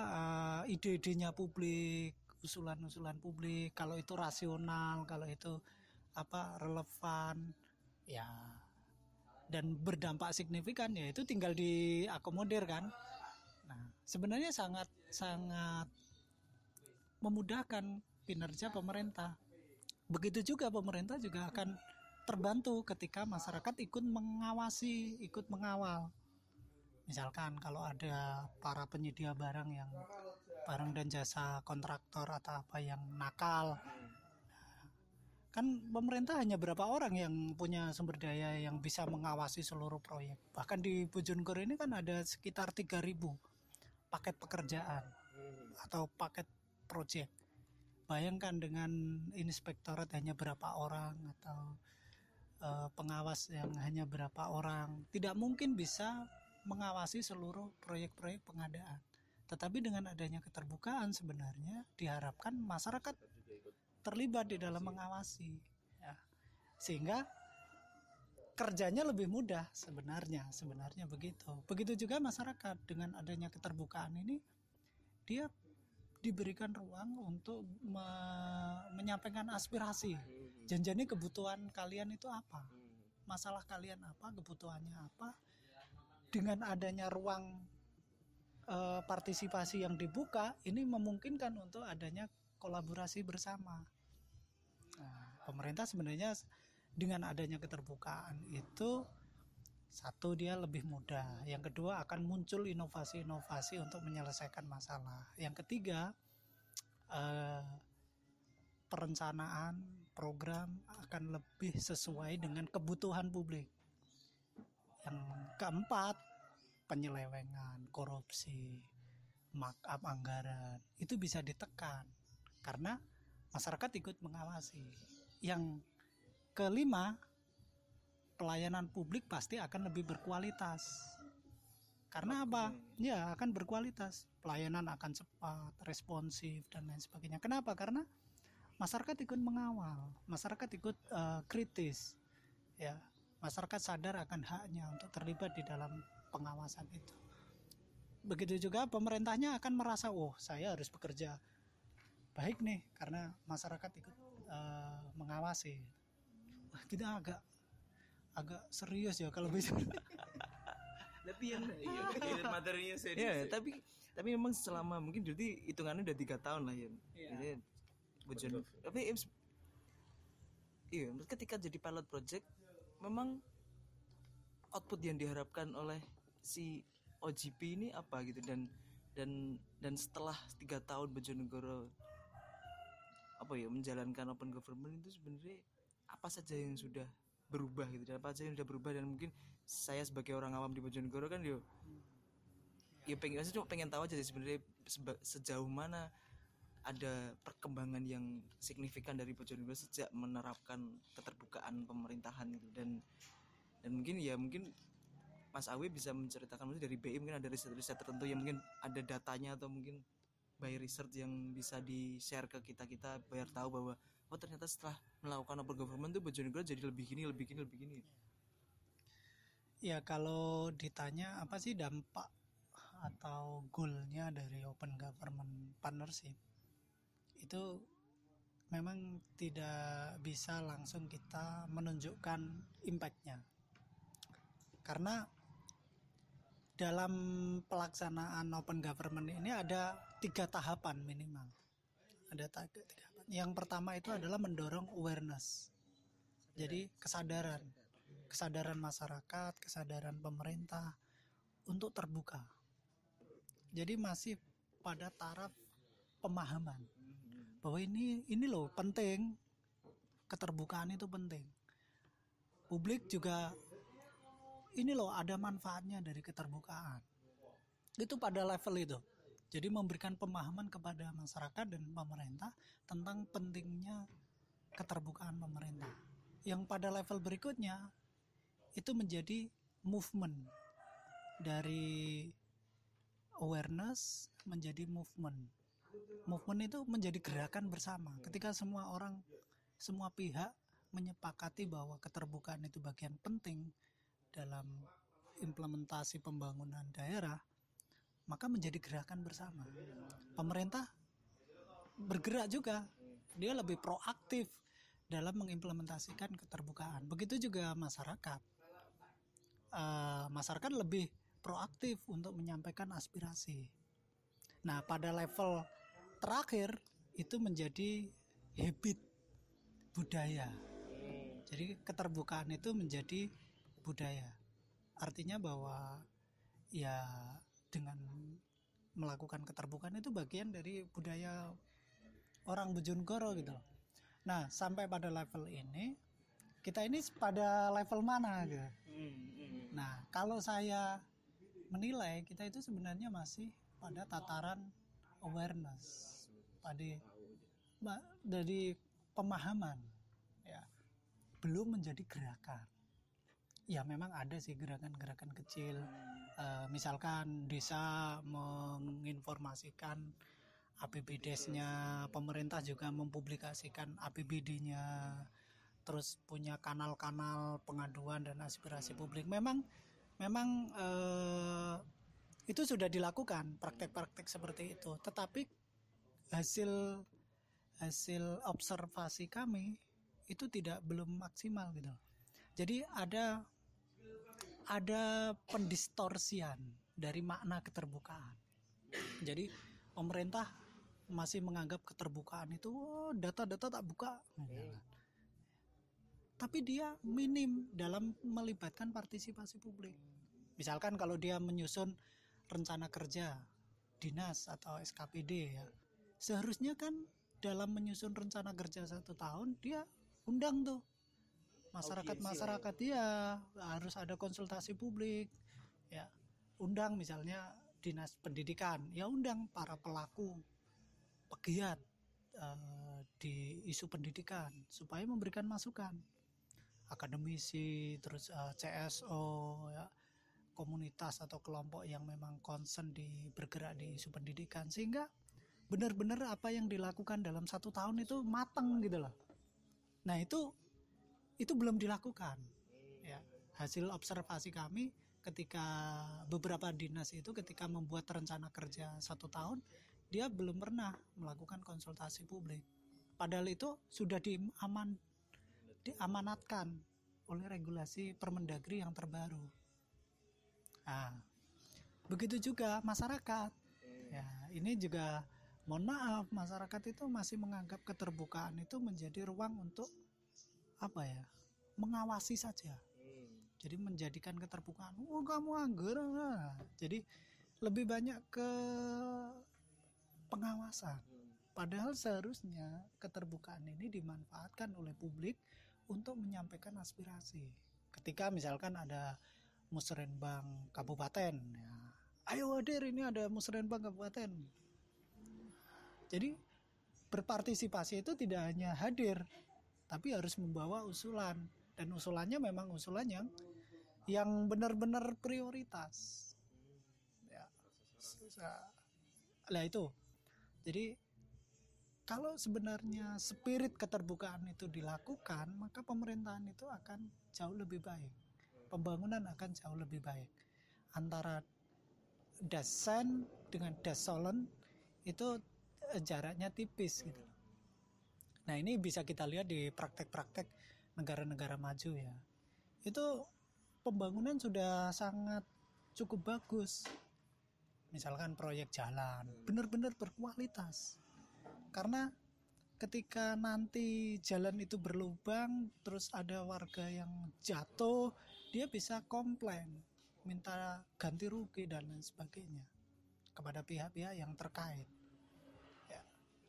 Speaker 3: eh, ide-idenya publik, usulan-usulan publik kalau itu rasional kalau itu apa relevan ya dan berdampak signifikan ya itu tinggal diakomodir kan nah sebenarnya sangat sangat memudahkan kinerja pemerintah. Begitu juga pemerintah juga akan terbantu ketika masyarakat ikut mengawasi ikut mengawal. Misalkan kalau ada para penyedia barang yang barang dan jasa kontraktor atau apa yang nakal. Kan pemerintah hanya berapa orang yang punya sumber daya yang bisa mengawasi seluruh proyek. Bahkan di Bojonegoro ini kan ada sekitar 3000 paket pekerjaan atau paket proyek bayangkan dengan inspektorat hanya berapa orang atau eh, pengawas yang hanya berapa orang tidak mungkin bisa mengawasi seluruh proyek-proyek pengadaan. Tetapi dengan adanya keterbukaan sebenarnya diharapkan masyarakat terlibat di dalam mengawasi ya. sehingga kerjanya lebih mudah sebenarnya sebenarnya begitu. Begitu juga masyarakat dengan adanya keterbukaan ini dia diberikan ruang untuk me- menyampaikan aspirasi. Janjani kebutuhan kalian itu apa? Masalah kalian apa? Kebutuhannya apa? Dengan adanya ruang eh, partisipasi yang dibuka ini memungkinkan untuk adanya kolaborasi bersama. Nah, pemerintah sebenarnya dengan adanya keterbukaan itu satu dia lebih mudah, yang kedua akan muncul inovasi-inovasi untuk menyelesaikan masalah. Yang ketiga eh, perencanaan program akan lebih sesuai dengan kebutuhan publik. Yang keempat penyelewengan, korupsi, markup anggaran itu bisa ditekan karena masyarakat ikut mengawasi. Yang kelima, pelayanan publik pasti akan lebih berkualitas. Karena apa? Ya, akan berkualitas. Pelayanan akan cepat, responsif dan lain sebagainya. Kenapa? Karena masyarakat ikut mengawal, masyarakat ikut eh, kritis. Ya, masyarakat sadar akan haknya untuk terlibat di dalam pengawasan itu. Begitu juga pemerintahnya akan merasa, oh saya harus bekerja baik nih karena masyarakat ikut eh, mengawasi. Kita agak agak serius ya kalau bisa.
Speaker 2: Tapi yang iya, materinya serius.
Speaker 1: ya tapi tapi memang selama mungkin jadi hitungannya udah tiga tahun lah ya
Speaker 3: Iya.
Speaker 1: Jadi, tapi iya ketika jadi pilot project memang output yang diharapkan oleh si OGP ini apa gitu dan dan dan setelah tiga tahun Bojonegoro apa ya menjalankan open government itu sebenarnya apa saja yang sudah berubah gitu dan apa aja yang udah berubah dan mungkin saya sebagai orang awam di Bojonegoro kan yo ya pengen saya cuma pengen tahu aja sih sebenarnya sejauh mana ada perkembangan yang signifikan dari Bojonegoro sejak menerapkan keterbukaan pemerintahan gitu. Dan dan mungkin ya mungkin Mas Awi bisa menceritakan mungkin dari BI mungkin ada riset-riset tertentu yang mungkin ada datanya atau mungkin by research yang bisa di share ke kita kita biar tahu bahwa oh ternyata setelah melakukan open government tuh Bojonegoro jadi lebih gini lebih gini lebih gini
Speaker 3: Ya kalau ditanya apa sih dampak atau goalnya dari open government partnership itu memang tidak bisa langsung kita menunjukkan impactnya karena dalam pelaksanaan open government ini ada tiga tahapan minimal ada tiga. Yang pertama itu adalah mendorong awareness jadi kesadaran kesadaran masyarakat, kesadaran pemerintah untuk terbuka. Jadi masih pada taraf pemahaman bahwa ini ini loh penting keterbukaan itu penting. Publik juga ini loh ada manfaatnya dari keterbukaan. Itu pada level itu. Jadi memberikan pemahaman kepada masyarakat dan pemerintah tentang pentingnya keterbukaan pemerintah. Yang pada level berikutnya itu menjadi movement dari awareness menjadi movement. Movement itu menjadi gerakan bersama. Ketika semua orang, semua pihak menyepakati bahwa keterbukaan itu bagian penting dalam implementasi pembangunan daerah, maka menjadi gerakan bersama. Pemerintah bergerak juga, dia lebih proaktif dalam mengimplementasikan keterbukaan. Begitu juga masyarakat uh, masyarakat lebih proaktif untuk menyampaikan aspirasi. Nah, pada level terakhir itu menjadi habit budaya. Jadi keterbukaan itu menjadi budaya. Artinya bahwa ya dengan melakukan keterbukaan itu bagian dari budaya orang Bojonegoro gitu. Nah, sampai pada level ini kita ini pada level mana gitu. Nah, kalau saya menilai kita itu sebenarnya masih pada tataran awareness, pada dari pemahaman, ya, belum menjadi gerakan. Ya, memang ada sih gerakan-gerakan kecil, Eh, misalkan desa menginformasikan APBDes-nya, pemerintah juga mempublikasikan APBD-nya, terus punya kanal-kanal pengaduan dan aspirasi publik. Memang memang eh, itu sudah dilakukan praktek-praktek seperti itu. Tetapi hasil hasil observasi kami itu tidak belum maksimal gitu. Jadi ada ada pendistorsian dari makna keterbukaan. Jadi pemerintah masih menganggap keterbukaan itu "Oh, data-data tak buka. Tapi dia minim dalam melibatkan partisipasi publik. Misalkan kalau dia menyusun rencana kerja dinas atau SKPD ya, seharusnya kan dalam menyusun rencana kerja satu tahun dia undang tuh masyarakat masyarakat ya harus ada konsultasi publik. Ya undang misalnya dinas pendidikan. Ya undang para pelaku pegiat eh, di isu pendidikan supaya memberikan masukan. Akademisi terus eh, CSO ya komunitas atau kelompok yang memang concern di bergerak di isu pendidikan. Sehingga benar-benar apa yang dilakukan dalam satu tahun itu matang gitu loh. Nah itu itu belum dilakukan. Ya hasil observasi kami ketika beberapa dinas itu ketika membuat rencana kerja satu tahun dia belum pernah melakukan konsultasi publik. Padahal itu sudah diaman diamanatkan oleh regulasi Permendagri yang terbaru. Nah begitu juga masyarakat. Ya ini juga mohon maaf masyarakat itu masih menganggap keterbukaan itu menjadi ruang untuk apa ya mengawasi saja jadi menjadikan keterbukaan oh kamu anggur nah. jadi lebih banyak ke pengawasan padahal seharusnya keterbukaan ini dimanfaatkan oleh publik untuk menyampaikan aspirasi. Ketika misalkan ada musrenbang kabupaten, ya, ayo hadir ini ada musrenbang kabupaten. Jadi berpartisipasi itu tidak hanya hadir, tapi harus membawa usulan dan usulannya memang usulan yang yang benar-benar prioritas. Ya, lah itu. Jadi kalau sebenarnya spirit keterbukaan itu dilakukan, maka pemerintahan itu akan jauh lebih baik. Pembangunan akan jauh lebih baik. Antara Dasen dengan Dasolen itu eh, jaraknya tipis gitu. Nah ini bisa kita lihat di praktek-praktek negara-negara maju ya. Itu pembangunan sudah sangat cukup bagus. Misalkan proyek jalan, benar-benar berkualitas karena ketika nanti jalan itu berlubang terus ada warga yang jatuh dia bisa komplain minta ganti rugi dan lain sebagainya kepada pihak-pihak yang terkait.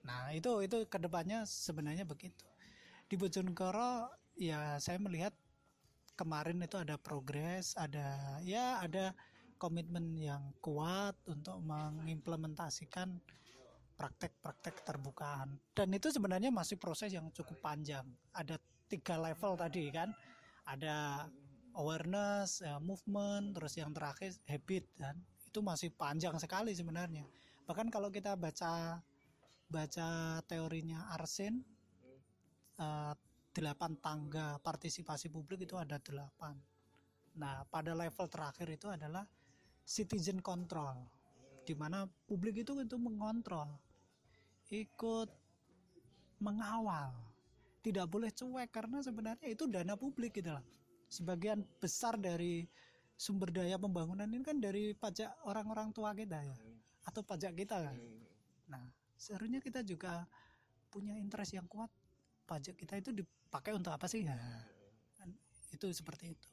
Speaker 3: Nah itu itu ke depannya sebenarnya begitu. Di Bojonegoro ya saya melihat kemarin itu ada progres ada ya ada komitmen yang kuat untuk mengimplementasikan praktek-praktek keterbukaan dan itu sebenarnya masih proses yang cukup panjang. Ada tiga level tadi kan? Ada awareness ya, movement terus yang terakhir habit dan itu masih panjang sekali sebenarnya. Bahkan kalau kita baca baca teorinya Arsen uh, delapan tangga partisipasi publik itu ada delapan nah pada level terakhir itu adalah citizen control di mana publik itu itu mengontrol, ikut mengawal, tidak boleh cuek karena sebenarnya itu dana publik gitu lah. Sebagian besar dari sumber daya pembangunan ini kan dari pajak orang-orang tua kita ya, atau pajak kita kan. Nah, seharusnya kita juga punya interest yang kuat. Pajak kita itu dipakai untuk apa sih? Ya, itu seperti itu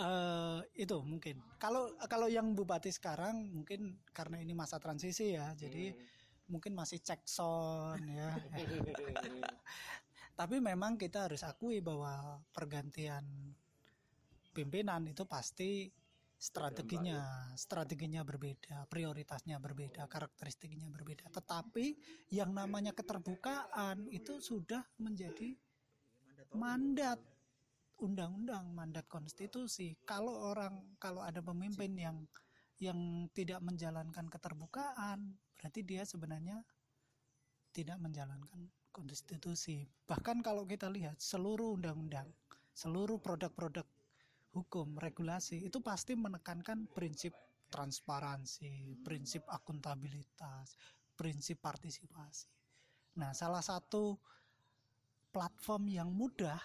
Speaker 3: uh, itu mungkin kalau kalau yang bupati sekarang mungkin karena ini masa transisi ya jadi hmm. mungkin masih cek sound ya tapi memang kita harus akui bahwa pergantian pimpinan itu pasti strateginya strateginya berbeda prioritasnya berbeda karakteristiknya berbeda. Tetapi yang namanya keterbukaan itu sudah menjadi mandat undang-undang mandat konstitusi. Kalau orang kalau ada pemimpin yang yang tidak menjalankan keterbukaan berarti dia sebenarnya tidak menjalankan konstitusi. Bahkan kalau kita lihat seluruh undang-undang seluruh produk-produk hukum regulasi itu pasti menekankan prinsip transparansi prinsip akuntabilitas prinsip partisipasi. Nah salah satu platform yang mudah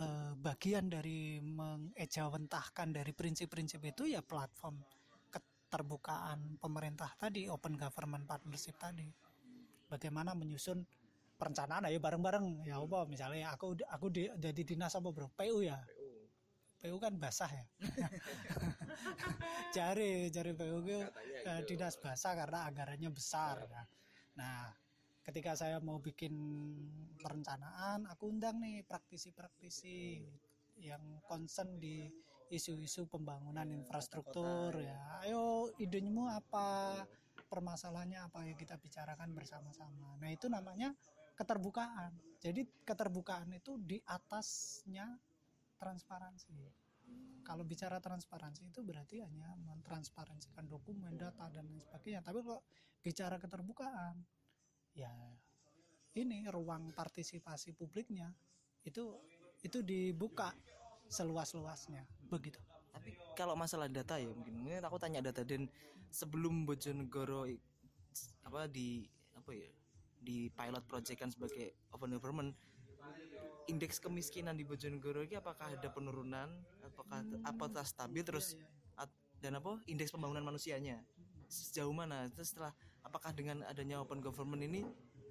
Speaker 3: eh, bagian dari mengejawantahkan dari prinsip-prinsip itu ya platform keterbukaan pemerintah tadi open government partnership tadi. Bagaimana menyusun perencanaan ayo bareng-bareng. Ya apa misalnya aku aku di, jadi dinas apa bro? PU ya PU kan basah ya? Cari cari PU itu eh, dinas basah karena anggarannya besar. Nah ketika saya mau bikin perencanaan aku undang nih praktisi-praktisi yang concern di isu-isu pembangunan infrastruktur ya. Ayo idenya apa? Permasalahannya apa? Yang kita bicarakan bersama-sama. Nah itu namanya keterbukaan. Jadi keterbukaan itu di atasnya transparansi. Kalau bicara transparansi itu berarti hanya mentransparansikan dokumen data dan lain sebagainya. Tapi kalau bicara keterbukaan ya ini ruang partisipasi publiknya itu itu dibuka seluas-luasnya. Begitu.
Speaker 1: Tapi kalau masalah data ya mungkin, mungkin aku tanya data dan sebelum Bojonegoro apa di apa ya di pilot project kan sebagai open government indeks kemiskinan di Bojonegoro ini apakah ada penurunan? Apakah apakah stabil? Terus dan apa? Indeks pembangunan manusianya. Sejauh mana? Terus setelah apakah dengan adanya open government ini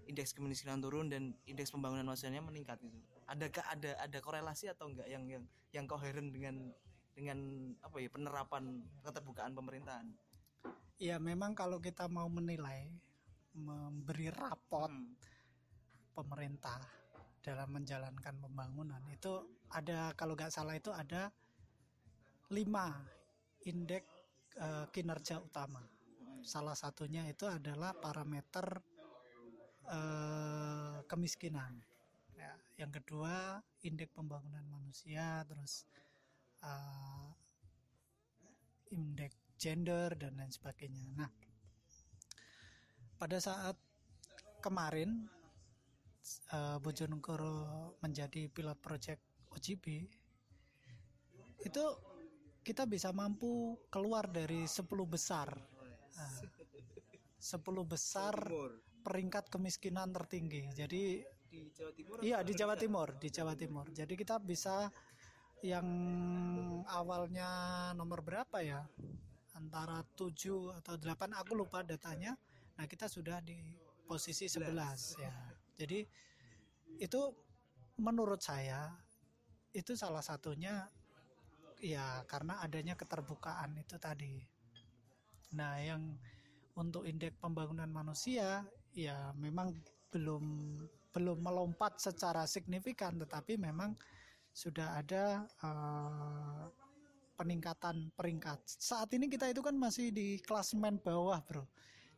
Speaker 1: indeks kemiskinan turun dan indeks pembangunan manusianya meningkat itu adakah ada ada korelasi atau enggak yang yang yang koheren dengan dengan apa ya penerapan keterbukaan pemerintahan?
Speaker 3: Ya memang kalau kita mau menilai memberi rapot hmm. pemerintah dalam menjalankan pembangunan itu ada kalau nggak salah itu ada lima indeks eh, kinerja utama. Salah satunya itu adalah parameter eh, kemiskinan. Ya, yang kedua indeks pembangunan manusia, terus eh, indeks gender dan lain sebagainya. Nah, pada saat kemarin uh, Bojonegoro menjadi pilot project OGB itu kita bisa mampu keluar dari 10 besar. Nah, 10 besar peringkat kemiskinan tertinggi. Jadi
Speaker 1: di Jawa Timur
Speaker 3: iya di Jawa Timur di Jawa Timur. Jadi kita bisa yang awalnya nomor berapa ya? Antara 7 atau 8 aku lupa datanya. Nah kita sudah di posisi 11 ya jadi itu menurut saya itu salah satunya ya karena adanya keterbukaan itu tadi. Nah yang untuk indeks pembangunan manusia ya memang belum belum melompat secara signifikan tetapi memang sudah ada eh, peningkatan peringkat. Saat ini kita itu kan masih di klasemen bawah bro.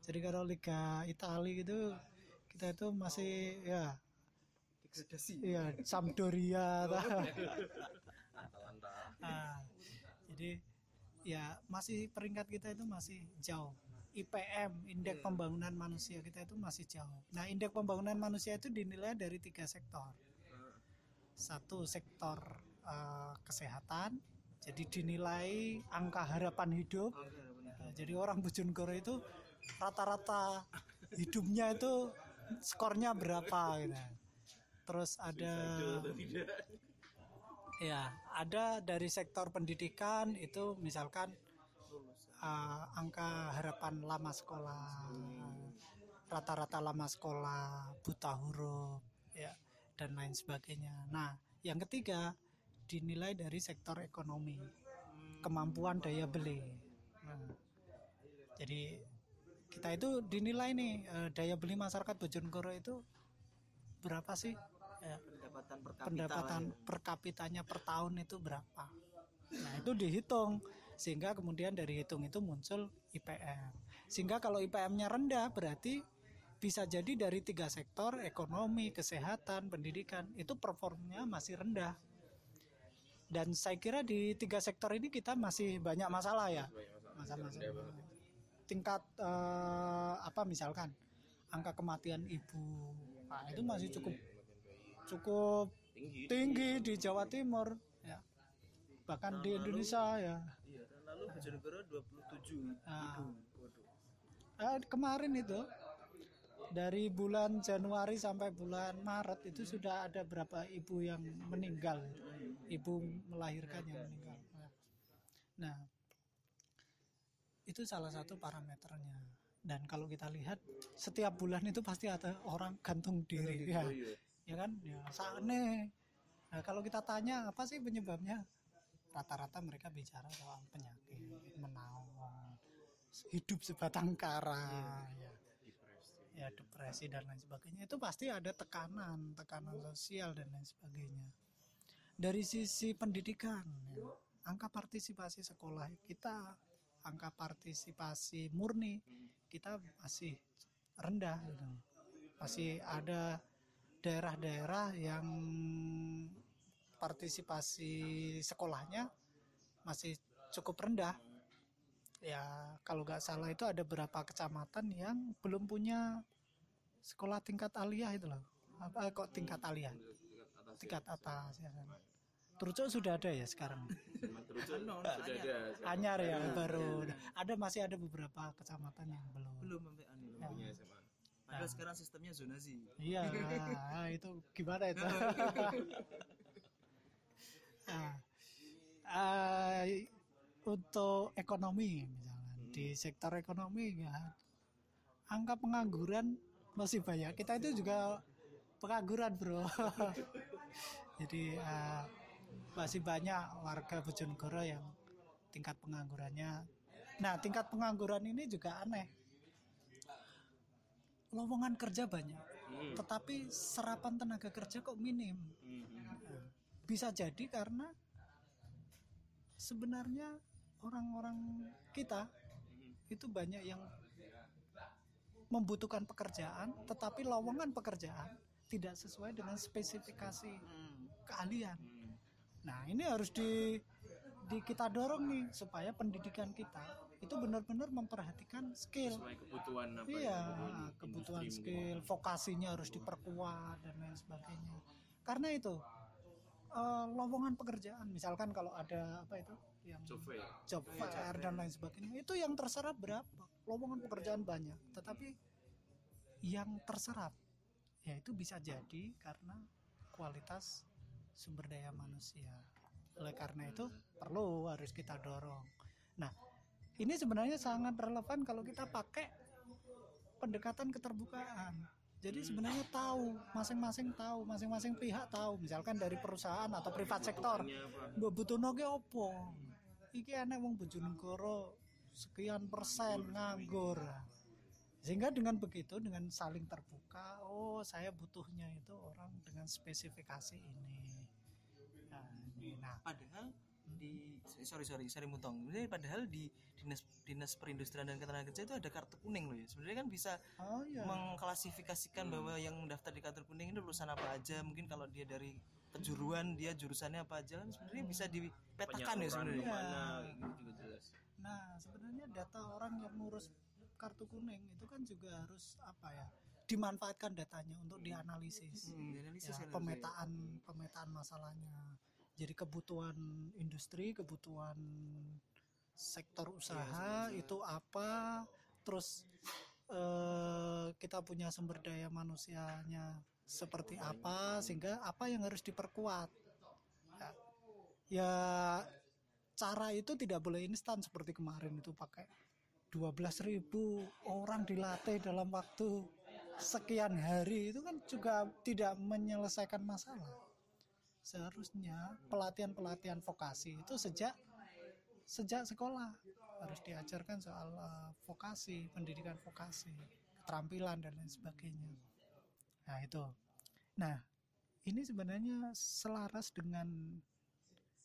Speaker 3: Jadi kalau Liga Italia itu kita itu masih ya.
Speaker 1: Degradasi
Speaker 3: ya Sampdoria Nah, jadi ya masih peringkat kita itu masih jauh. IPM, indeks pembangunan manusia kita itu masih jauh. Nah, indeks pembangunan manusia itu dinilai dari tiga sektor. Satu sektor eh, kesehatan, jadi dinilai angka harapan hidup. Nah, jadi orang Bojonegoro itu rata-rata hidupnya itu skornya berapa gitu. Terus ada ya ada dari sektor pendidikan itu misalkan uh, angka harapan lama sekolah rata-rata lama sekolah buta huruf ya dan lain sebagainya. Nah yang ketiga dinilai dari sektor ekonomi kemampuan daya beli. Nah, jadi kita itu dinilai nih eh, daya beli masyarakat Bojonegoro itu berapa sih ya,
Speaker 1: pendapatan per kapita
Speaker 3: pendapatan
Speaker 1: ya.
Speaker 3: per kapitanya per tahun itu berapa. Nah, itu dihitung sehingga kemudian dari hitung itu muncul IPM. Sehingga kalau IPM-nya rendah berarti bisa jadi dari tiga sektor ekonomi, kesehatan, pendidikan itu performnya masih rendah. Dan saya kira di tiga sektor ini kita masih banyak masalah ya. Masalah tingkat eh, apa misalkan angka kematian ibu, nah, itu masih cukup cukup tinggi di Jawa Timur ya bahkan di Indonesia ya
Speaker 1: Iya, tahun lalu Bojonegoro 27
Speaker 3: Ah.
Speaker 1: ibu. Waduh.
Speaker 3: Eh, kemarin itu dari bulan Januari sampai bulan Maret itu sudah ada berapa ibu yang meninggal ibu melahirkan yang meninggal nah itu salah satu parameternya. Dan kalau kita lihat setiap bulan itu pasti ada orang gantung diri ya. Ya kan? Ya sakne nah kalau kita tanya apa sih penyebabnya? Rata-rata mereka bicara soal penyakit menaun hidup sebatang kara ya. Ya depresi dan lain sebagainya. Itu pasti ada tekanan tekanan sosial dan lain sebagainya. Dari sisi pendidikan ya, angka partisipasi sekolah kita angka partisipasi murni kita masih rendah gitu. masih ada daerah-daerah yang partisipasi sekolahnya masih cukup rendah. Ya kalau nggak salah itu ada beberapa kecamatan yang belum punya sekolah tingkat aliyah itu loh. Apa kok tingkat aliyah? Tingkat atas ya kan Trucuk sudah ada ya sekarang Anyar ya baru ada masih ada beberapa kecamatan yang belum
Speaker 1: Belum sampai anu.
Speaker 3: Ya.
Speaker 1: Padahal sekarang sistemnya zonasi.
Speaker 3: Iya, nah, itu gimana itu? Nah, eh, untuk ekonomi misalnya di sektor ekonomi ya angka pengangguran masih banyak. Kita itu juga pengangguran bro. Jadi eh, masih banyak warga Bojonegoro yang tingkat penganggurannya. Nah tingkat pengangguran ini juga aneh. Lowongan kerja banyak,
Speaker 2: Hmm.
Speaker 3: tetapi serapan tenaga kerja kok minim.
Speaker 2: Hmm.
Speaker 3: Bisa jadi karena sebenarnya orang-orang kita itu banyak yang membutuhkan pekerjaan, tetapi lowongan pekerjaan tidak sesuai dengan spesifikasi keahlian. Nah, ini harus di, di kita dorong nih supaya pendidikan kita itu benar-benar memperhatikan skill.
Speaker 2: sesuai kebutuhan apa
Speaker 3: Iya,
Speaker 2: ya,
Speaker 3: kebutuhan
Speaker 2: industri
Speaker 3: skill, vokasinya harus diperkuat dan lain sebagainya. Karena itu eh, lowongan pekerjaan, misalkan kalau ada apa itu yang
Speaker 2: mungkin. Survei.
Speaker 3: job fair dan lain sebagainya, itu yang terserap berapa? Lowongan pekerjaan banyak, tetapi yang terserap ya itu bisa jadi karena kualitas sumber daya manusia. Oleh karena itu perlu harus kita dorong. Nah, ini sebenarnya sangat relevan kalau kita pakai pendekatan keterbukaan. Jadi sebenarnya tahu, masing-masing tahu, masing-masing pihak tahu. Misalkan dari perusahaan atau privat sektor, mbok butuhno ki opo? Iki enek wong Bojonegoro sekian persen nganggur. Sehingga dengan begitu dengan saling terbuka, oh saya butuhnya itu orang dengan spesifikasi ini. Nah, nah
Speaker 1: padahal di sorry sorry sorry mutong Sebenarnya padahal di dinas dinas perindustrian dan ketenagakerjaan itu ada kartu kuning loh ya sebenarnya kan bisa
Speaker 3: oh ya.
Speaker 1: mengklasifikasikan bahwa yang daftar di kartu kuning ini lulusan apa aja mungkin kalau dia dari kejuruan dia jurusannya apa aja kan sebenarnya bisa dipetakan ya sebenarnya
Speaker 3: Iya.
Speaker 2: gitu juga jelas.
Speaker 3: Nah, sebenarnya data orang yang ngurus kartu kuning itu kan juga harus apa ya? Dimanfaatkan datanya untuk dianalisis.
Speaker 1: Hmm, dianalisis
Speaker 3: Ya,
Speaker 1: kan
Speaker 3: pemetaan pemetaan masalahnya. Jadi kebutuhan industri, kebutuhan sektor usaha itu apa? Terus eh, kita punya sumber daya manusianya seperti apa sehingga apa yang harus diperkuat. Ya, ya cara itu tidak boleh instan seperti kemarin itu pakai 12.000 orang dilatih dalam waktu sekian hari itu kan juga tidak menyelesaikan masalah. Seharusnya pelatihan-pelatihan vokasi itu sejak sejak sekolah. Harus diajarkan soal eh, vokasi, pendidikan vokasi, keterampilan dan lain sebagainya. Nah, itu. Nah, ini sebenarnya selaras dengan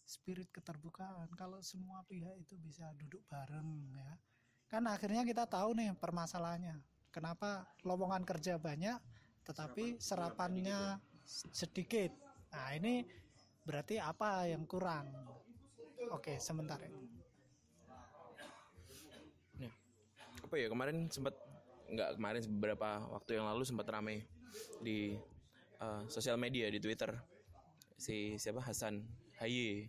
Speaker 3: spirit keterbukaan. Kalau semua pihak itu bisa duduk bareng ya. Kan akhirnya kita tahu nih permasalahannya. Kenapa lowongan kerja banyak tetapi serapannya sedikit nah ini berarti apa yang kurang? Oke sebentar ya.
Speaker 2: Nah, apa ya kemarin sempat nggak kemarin beberapa waktu yang lalu sempat ramai di eh, sosial media di Twitter. Si siapa? Hasan Haye.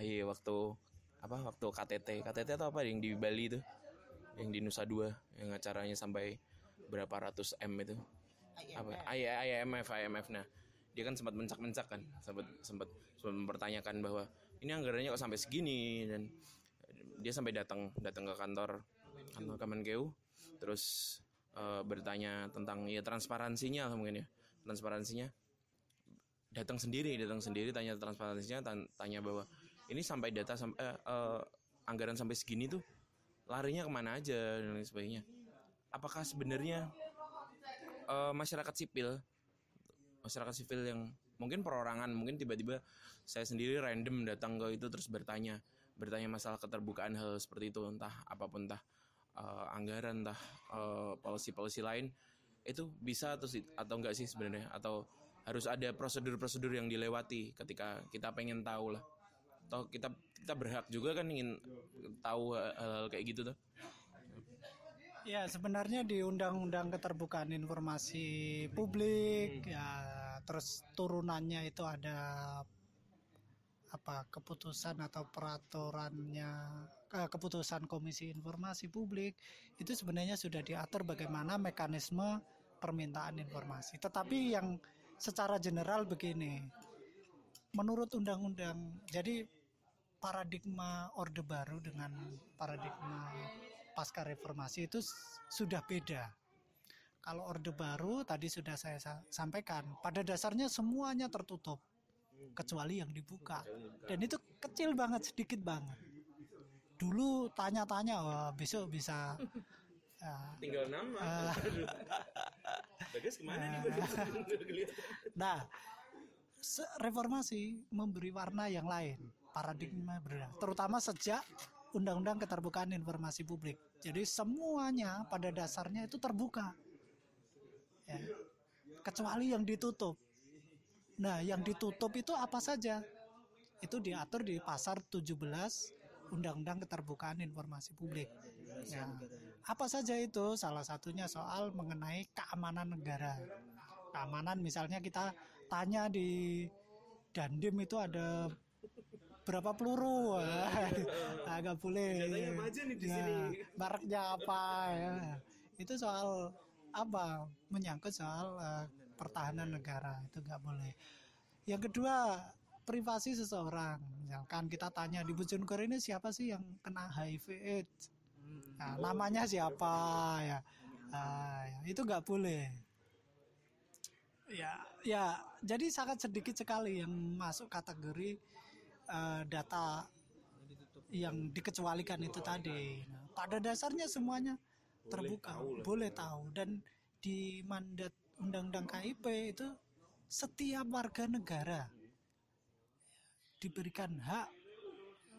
Speaker 2: Haye waktu apa waktu KTT KTT atau apa yang di Bali itu? Yang di Nusa Dua yang acaranya sampai berapa ratus m itu? Apa? I- IMF IMF nah dia kan sempat mencak-mencak kan sempat sempat mempertanyakan bahwa ini anggarannya kok sampai segini dan dia sampai datang datang ke kantor kantor Kemenkeu terus eh, bertanya tentang ya transparansinya mungkin ya transparansinya. Datang sendiri datang sendiri tanya transparansinya tan- tanya bahwa ini sampai data sampai eh, eh, anggaran sampai segini tuh larinya ke mana aja dan lain sebagainya. Apakah sebenarnya eh, masyarakat sipil masyarakat sipil yang mungkin perorangan mungkin tiba-tiba saya sendiri random datang ke itu terus bertanya bertanya masalah keterbukaan hal seperti itu entah apa pun entah eh, anggaran entah eh, policy-policy lain itu bisa atau atau enggak sih sebenarnya? Atau harus ada prosedur-prosedur yang dilewati ketika kita pengen tahu lah. Atau kita kita berhak juga kan ingin tahu hal-hal kayak gitu tuh
Speaker 3: Ya sebenarnya di Undang-Undang Keterbukaan Informasi Publik ya terus turunannya itu ada apa keputusan atau peraturannya eh, keputusan Komisi Informasi Publik itu sebenarnya sudah diatur bagaimana mekanisme permintaan informasi. Tetapi yang secara general begini, menurut undang-undang, jadi paradigma Orde Baru dengan paradigma pasca reformasi itu sudah beda. Kalau Orde Baru tadi sudah saya sa- sampaikan, pada dasarnya semuanya tertutup kecuali yang dibuka. Dan itu kecil banget, sedikit banget. Dulu tanya-tanya, wah besok bisa ya,
Speaker 2: tinggal nama. Bagus ke mana nih?
Speaker 3: Nah, se- reformasi memberi warna yang lain, paradigma berbeda, terutama sejak Undang-Undang Keterbukaan Informasi Publik. Jadi semuanya pada dasarnya itu terbuka, ya. kecuali yang ditutup. Nah, yang ditutup itu apa saja? Itu diatur di pasar 17 Undang-Undang Keterbukaan Informasi Publik. Ya. Apa saja itu? Salah satunya soal mengenai keamanan negara. Keamanan misalnya kita tanya di Dandim itu ada berapa peluru? Agak boleh.
Speaker 2: Senjatanya apa aja nih di
Speaker 3: Ya,
Speaker 2: sini?
Speaker 3: mereknya apa ya? Itu soal apa? Menyangkut soal eh, pertahanan negara itu nggak boleh. Yang kedua privasi seseorang. Misalkan kita tanya di Bojonegoro ini siapa sih yang kena HIV AIDS? Nah, namanya siapa ya? Ya, itu nggak boleh. Ya ya jadi sangat sedikit sekali yang masuk kategori eh, data yang dikecualikan itu tadi Nah, pada dasarnya semuanya terbuka boleh tahu dan di mandat undang-undang KIP itu setiap warga negara diberikan hak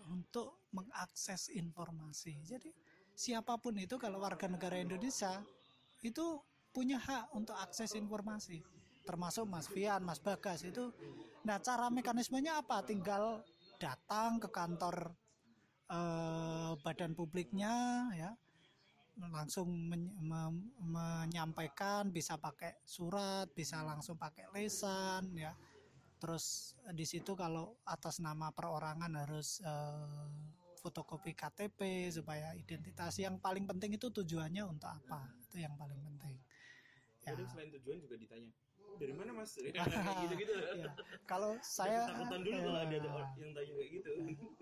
Speaker 3: untuk mengakses informasi. Jadi siapa pun itu kalau warga negara Indonesia itu punya hak untuk akses informasi. Termasuk Mas Fian, Mas Bagas itu. Nah, cara mekanismenya apa? Tinggal datang ke kantor eh, badan publiknya ya. Langsung men- mem- menyampaikan bisa pakai surat, bisa langsung pakai lesan ya. Terus di situ kalau atas nama perorangan harus eh, fotokopi KTP supaya identitas. Yang paling penting itu tujuannya untuk apa? Itu yang paling penting. Ya,
Speaker 2: Kadang selain tujuan juga ditanya dari mana mas? gitu-gitu.
Speaker 3: ya. kalau saya
Speaker 2: Takutan dulu kalau ada ada
Speaker 3: eh,
Speaker 2: orang yang tanya kayak gitu.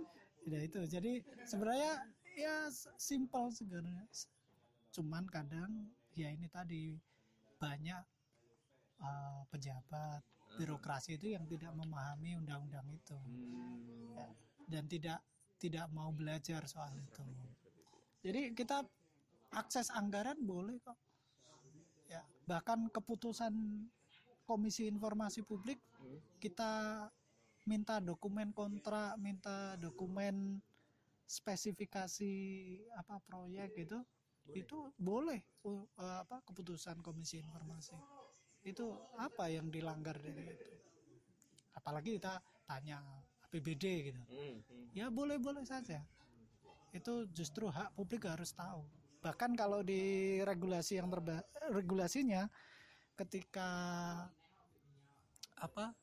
Speaker 3: ya itu jadi sebenarnya ya s- simpel sebenarnya cuman kadang ya ini tadi banyak eh, pejabat birokrasi itu yang tidak memahami undang-undang itu Ya, dan tidak tidak mau belajar soal itu jadi kita akses anggaran boleh kok ya bahkan keputusan komisi informasi publik kita minta dokumen kontrak minta dokumen spesifikasi apa proyek gitu itu boleh uh, apa keputusan komisi informasi. Itu apa yang dilanggar dari itu? Apalagi kita tanya APBD gitu.
Speaker 2: Hmm, hmm.
Speaker 3: ya boleh boleh saja. Itu justru hak publik harus tahu. Bahkan kalau di regulasi yang terba regulasinya ketika apa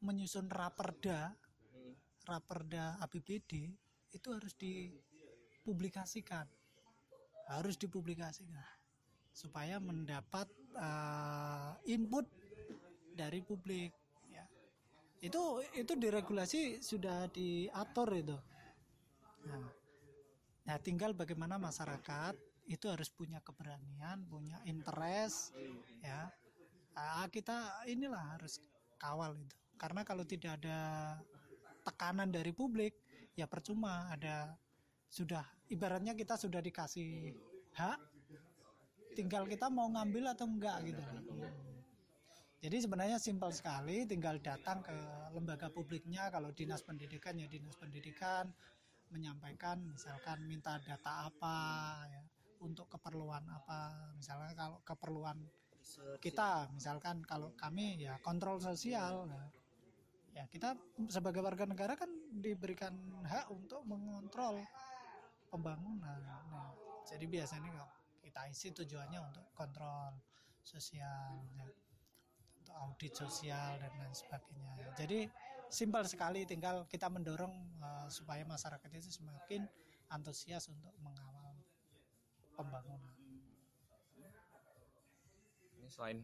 Speaker 3: menyusun raperda raperda APBD itu harus dipublikasikan. Harus dipublikasikan supaya mendapat eh, input dari publik ya. Itu itu diregulasi sudah diatur itu. Nah, nah tinggal bagaimana masyarakat itu harus punya keberanian punya interest ya Ah, kita inilah harus kawal itu. Karena kalau tidak ada tekanan dari publik ya percuma ada sudah ibaratnya kita sudah dikasih hak tinggal kita mau ngambil atau enggak gitu. Jadi sebenarnya simpel sekali tinggal datang ke lembaga publiknya kalau dinas pendidikan ya dinas pendidikan menyampaikan misalkan minta data apa ya untuk keperluan apa. Misalnya kalau keperluan kita misalkan kalau kami ya kontrol sosial. Ya, ya kita sebagai warga negara kan diberikan hak untuk mengontrol pembangunan. Nah, jadi biasanya kalau kita isi tujuannya untuk kontrol sosial ya, untuk audit sosial dan lain sebagainya. Jadi simpel sekali tinggal kita mendorong eh, supaya masyarakat itu semakin antusias untuk mengawal pembangunan
Speaker 2: selain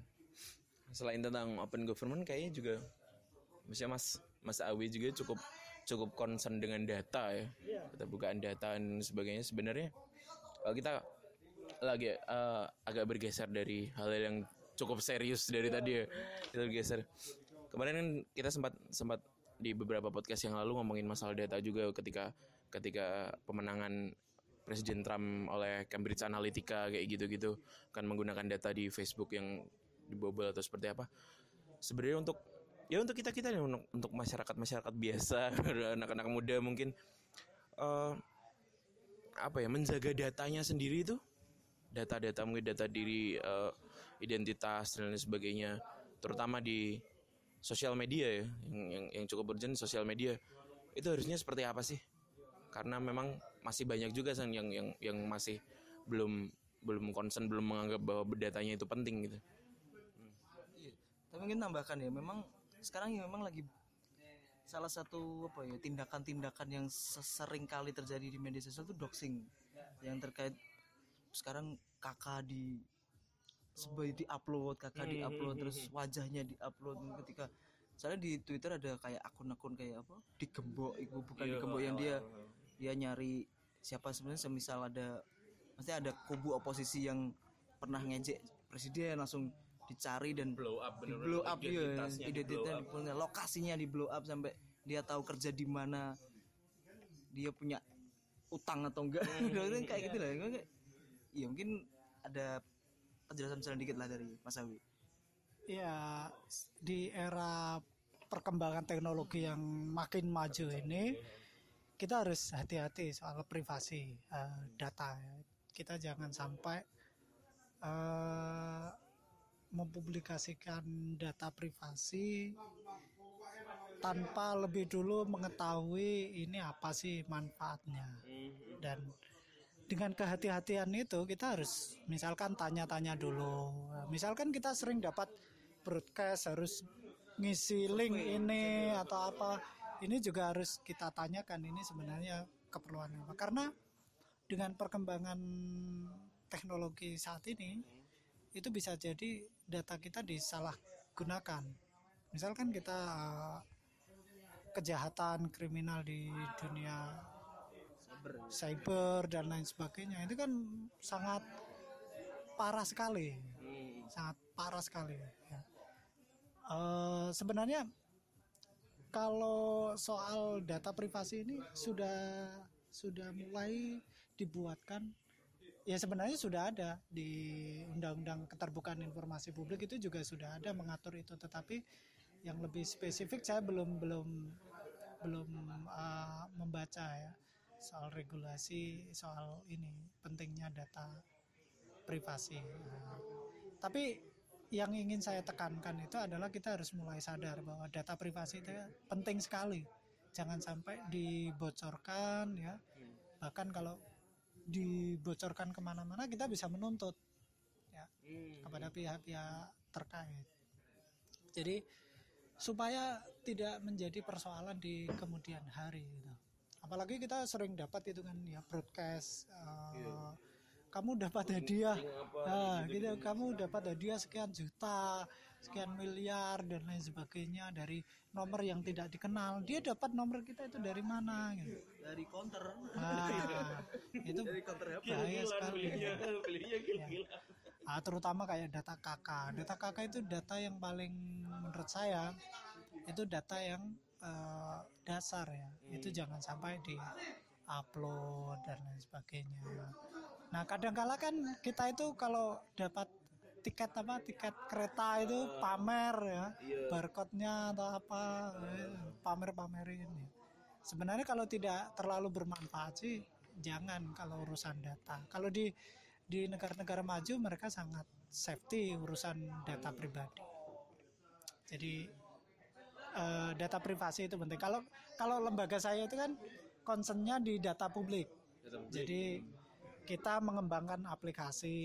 Speaker 2: selain tentang open government kayaknya juga misalnya Mas Mas Awi juga cukup cukup concern dengan data ya. Keterbukaan data dan sebagainya sebenarnya kalau kita lagi eh, agak bergeser dari hal yang cukup serius dari tadi ya. Kita bergeser. Kemarin kan kita sempat sempat di beberapa podcast yang lalu ngomongin masalah data juga ketika ketika pemenangan Presiden Trump oleh Cambridge Analytica kayak gitu-gitu kan menggunakan data di Facebook yang dibobol atau seperti apa. Sebenarnya untuk ya untuk kita kita nih untuk, untuk masyarakat masyarakat biasa anak-anak muda mungkin eh, apa ya menjaga datanya sendiri itu data-data mungkin data diri eh, identitas dan lain sebagainya terutama di sosial media ya yang yang, cukup urgent sosial media itu harusnya seperti apa sih? Karena memang masih banyak juga San, yang yang yang masih belum belum concern belum menganggap bahwa datanya itu penting gitu.
Speaker 1: Iya. Tapi mungkin tambahkan ya, memang sekarang ya memang lagi salah satu apa ya tindakan-tindakan yang sering kali terjadi di media sosial itu doxing. Yang terkait sekarang kakak di sebagai di upload kakak di upload terus wajahnya di upload. Ketika soalnya di Twitter ada kayak akun-akun kayak apa digembok itu bukan digembok yang dia dia nyari siapa sebenarnya semisal ada pasti ada kubu oposisi yang pernah ngejek presiden langsung dicari dan
Speaker 2: blow up
Speaker 1: di blow up ya identitasnya di punya lokasinya di blow up sampai dia tahu kerja di mana dia punya utang atau enggak. Udah kayak gitu lah ya mungkin ada penjelasan dikit lah dari Mas Awi.
Speaker 3: Ya, di era perkembangan teknologi yang makin maju ini, kita harus hati-hati soal privasi eh, data. ya. Kita jangan sampai eh, mempublikasikan data privasi tanpa lebih dulu mengetahui ini apa sih manfaatnya dan dengan kehati-hatian itu kita harus misalkan tanya-tanya dulu misalkan kita sering dapat broadcast harus ngisi link ini atau apa ini juga harus kita tanyakan ini sebenarnya keperluan apa? Karena dengan perkembangan teknologi saat ini itu bisa jadi data kita disalahgunakan. Misalkan kita eh, kejahatan kriminal di dunia cyber. dan lain sebagainya itu kan sangat parah sekali. Sangat parah sekali ya. Eh, sebenarnya kalau soal data privasi ini sudah sudah mulai dibuatkan. Ya sebenarnya sudah ada di undang-undang keterbukaan informasi publik itu juga sudah ada mengatur itu. Tetapi yang lebih spesifik saya belum belum belum uh, membaca ya soal regulasi soal ini pentingnya data privasi. Nah, tapi yang ingin saya tekankan itu adalah kita harus mulai sadar bahwa data privasi itu penting sekali. Jangan sampai dibocorkan ya. Bahkan kalau dibocorkan ke mana-mana kita bisa menuntut ya kepada pihak-pihak terkait. Jadi supaya tidak menjadi persoalan di kemudian hari gitu. apalagi kita sering dapat itu kan ya broadcast eh, kamu dapat hadiah nah, gitu. kamu dapat hadiah sekian juta sekian miliar dan lain sebagainya dari nomor yang tidak dikenal. Dia dapat nomor kita itu dari mana gitu.
Speaker 1: Dari counter.
Speaker 3: Nah, itu
Speaker 1: counter apa?
Speaker 3: bahaya sekali. ya. Ah, terutama kayak data KK. Data KK itu data yang paling menurut saya itu data yang eh, dasar ya. Itu jangan sampai di upload dan lain sebagainya. Nah, kadang-kala kan kita itu kalau dapat tiket apa tiket kereta itu pamer ya barcode-nya atau apa eh, pamer-pamerin ya. Sebenarnya kalau tidak terlalu bermanfaat sih jangan kalau urusan data. Kalau di di negara-negara maju mereka sangat safety urusan data pribadi. Jadi eh, data privasi itu penting. Kalau kalau lembaga saya itu kan concernnya di data publik. Jadi kita mengembangkan aplikasi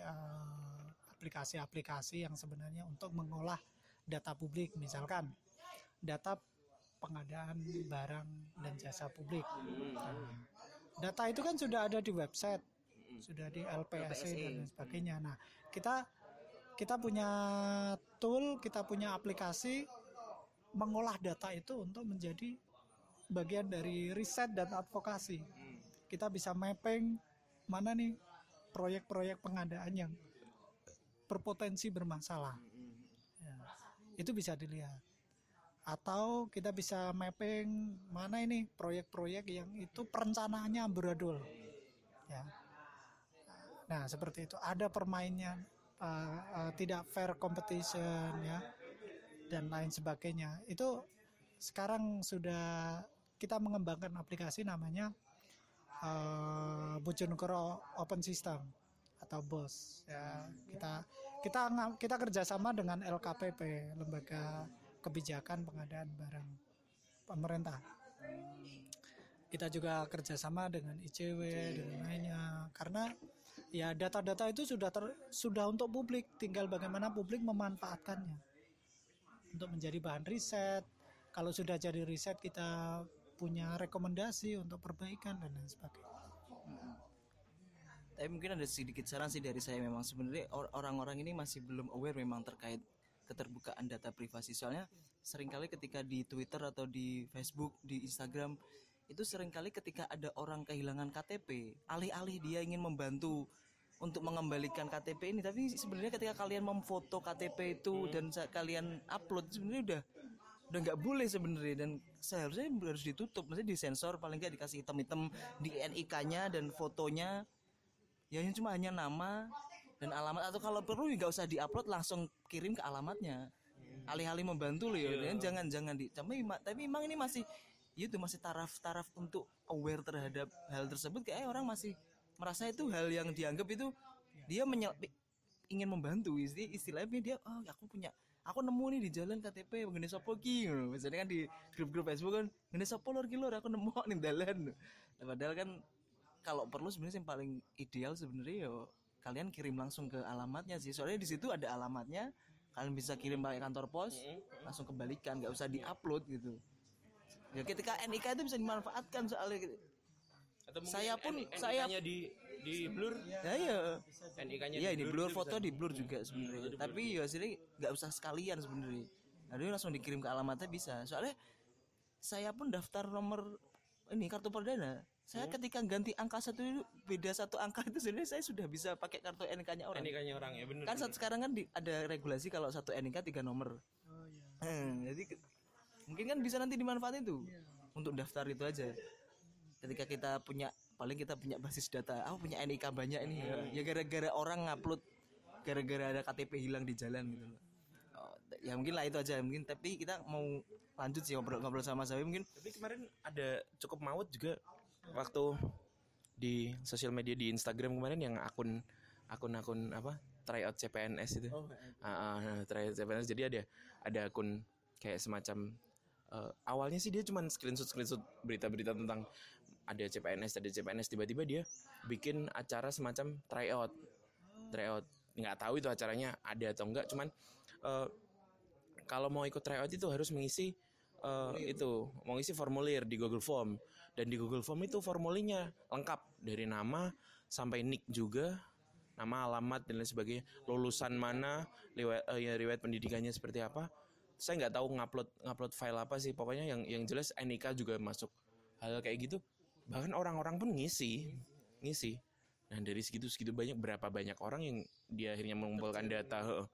Speaker 3: eh, aplikasi-aplikasi yang sebenarnya untuk mengolah data publik, misalkan data pengadaan barang dan jasa publik. Nah, data itu kan sudah ada di website, sudah di LPSC dan lain sebagainya. Nah, kita kita punya tool, kita punya aplikasi mengolah data itu untuk menjadi bagian dari riset dan advokasi. Kita bisa mapping mana nih proyek-proyek pengadaan yang berpotensi bermasalah. Ya, itu bisa dilihat. Atau kita bisa mapping mana ini proyek-proyek yang itu perencanaannya amburadul. Ya. Nah, seperti itu. Ada permainnya uh, uh, tidak fair competition ya dan lain sebagainya itu sekarang sudah kita mengembangkan aplikasi namanya uh, Bojonegoro Open System atau BOS ya. Kita kita kita kerjasama dengan LKPP lembaga kebijakan pengadaan barang pemerintah. Kita juga kerjasama dengan ICW dan lainnya. Karena ya data-data itu sudah ter, sudah untuk publik. Tinggal bagaimana publik memanfaatkannya untuk menjadi bahan riset. Kalau sudah jadi riset kita punya rekomendasi untuk perbaikan dan lain sebagainya.
Speaker 1: Tapi mungkin ada sedikit saran sih dari saya. Memang sebenarnya orang-orang ini masih belum aware memang terkait keterbukaan data privasi. Soalnya sering kali ketika di Twitter atau di Facebook di Instagram itu sering kali ketika ada orang kehilangan KTP alih-alih dia ingin membantu untuk mengembalikan KTP ini. Tapi sebenarnya ketika kalian memfoto KTP itu hmm. dan kalian upload sebenarnya udah udah nggak boleh sebenarnya. Dan seharusnya harus ditutup. Maksudnya disensor paling nggak dikasih hitam-hitam di NIK-nya dan fotonya. Ya ini cuma hanya nama dan alamat. Atau kalau perlu nggak usah diupload langsung kirim ke alamatnya. Alih-alih membantu loh ya. Yeah. jangan jangan di tapi tapi memang ini masih ya itu masih taraf-taraf untuk aware terhadap hal tersebut. Kayak orang masih merasa itu hal yang dianggap itu dia menyel, ingin membantu. Istilahnya dia oh aku punya aku nemu nih di jalan KTP mengenai sopo ki misalnya kan di grup-grup Facebook kan mengenai sopo lor lor aku nemu nih jalan padahal kan kalau perlu sebenarnya yang paling ideal sebenarnya yo kalian kirim langsung ke alamatnya sih. Soalnya di situ ada alamatnya kalian bisa kirim pakai kantor pos langsung kembalikan nggak usah diupload gitu. Ya ketika NIK itu bisa dimanfaatkan soalnya
Speaker 2: Atau
Speaker 1: saya pun saya
Speaker 2: di di blur
Speaker 1: ya ya
Speaker 2: NIK-nya
Speaker 1: ya di blur foto di blur juga sebenarnya tapi ya sini nggak usah sekalian sebenarnya ada langsung dikirim ke alamatnya bisa soalnya saya pun daftar nomor ini kartu perdana saya hmm. ketika ganti angka satu itu beda satu angka itu sebenarnya saya sudah bisa pakai kartu NIK-nya orang.
Speaker 2: NIK-nya orang ya benar.
Speaker 1: Kan saat sekarang kan di, ada regulasi kalau satu NIK tiga nomor. Oh iya. Hmm, jadi mungkin kan bisa nanti dimanfaatkan itu yeah. untuk daftar itu aja. Ketika kita punya paling kita punya basis data, aku punya NIK banyak ini ya. Ya gara-gara orang ngupload gara-gara ada KTP hilang di jalan gitu loh. Oh, ya mungkin lah itu aja mungkin tapi kita mau lanjut sih ngobrol-ngobrol sama saya mungkin.
Speaker 2: Tapi kemarin ada cukup maut juga waktu di sosial media di Instagram kemarin yang akun akun-akun apa tryout CPNS itu oh, uh, uh, tryout CPNS jadi ada ada akun kayak semacam uh, awalnya sih dia cuma screenshot screenshot berita-berita tentang ada CPNS ada CPNS tiba-tiba dia bikin acara semacam tryout. Tryout. Nggak tahu itu acaranya ada atau enggak cuman uh, kalau mau ikut tryout itu harus mengisi uh, itu mengisi formulir di Google Form. Dan di Google Form itu formulirnya lengkap dari nama sampai nick juga nama alamat dan lain sebagainya lulusan mana riwayat, uh, ya, riwayat pendidikannya seperti apa. Saya nggak tahu ngupload ngupload file apa sih pokoknya yang yang jelas NIK juga masuk. Hal kayak gitu bahkan orang-orang pun ngisi ngisi. Nah dari segitu segitu banyak berapa banyak orang yang dia akhirnya mengumpulkan data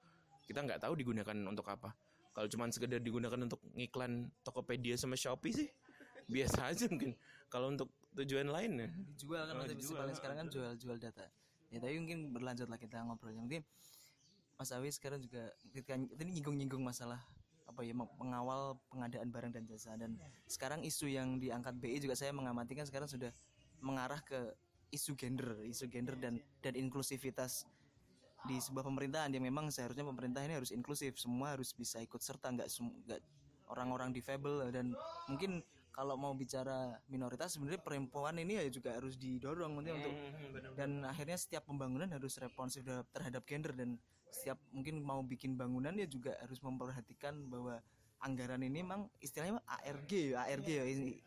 Speaker 2: kita nggak tahu digunakan untuk apa. Kalau cuma sekedar digunakan untuk ngiklan Tokopedia sama Shopee sih biasa aja mungkin. Kalau untuk tujuan lain ya
Speaker 1: jual kan oh, dijual. sekarang kan jual jual data. Ya tapi mungkin berlanjut lah kita ngobrol yang mungkin Mas Awi sekarang juga ini nyinggung-nyinggung masalah apa ya mengawal pengadaan barang dan jasa. Dan sekarang isu yang diangkat BI juga saya mengamati kan sekarang sudah mengarah ke isu gender isu gender dan dan inklusivitas di sebuah pemerintahan yang memang seharusnya pemerintah ini harus inklusif. Semua harus bisa ikut serta nggak nggak orang-orang difabel. Dan mungkin kalau mau bicara minoritas sebenarnya perempuan ini ya juga harus didorong mungkin untuk hmm, dan akhirnya setiap pembangunan harus responsif terhadap gender. Dan setiap mungkin mau bikin bangunan ya juga harus memperhatikan bahwa anggaran ini memang istilahnya ARG ya ARG ya ini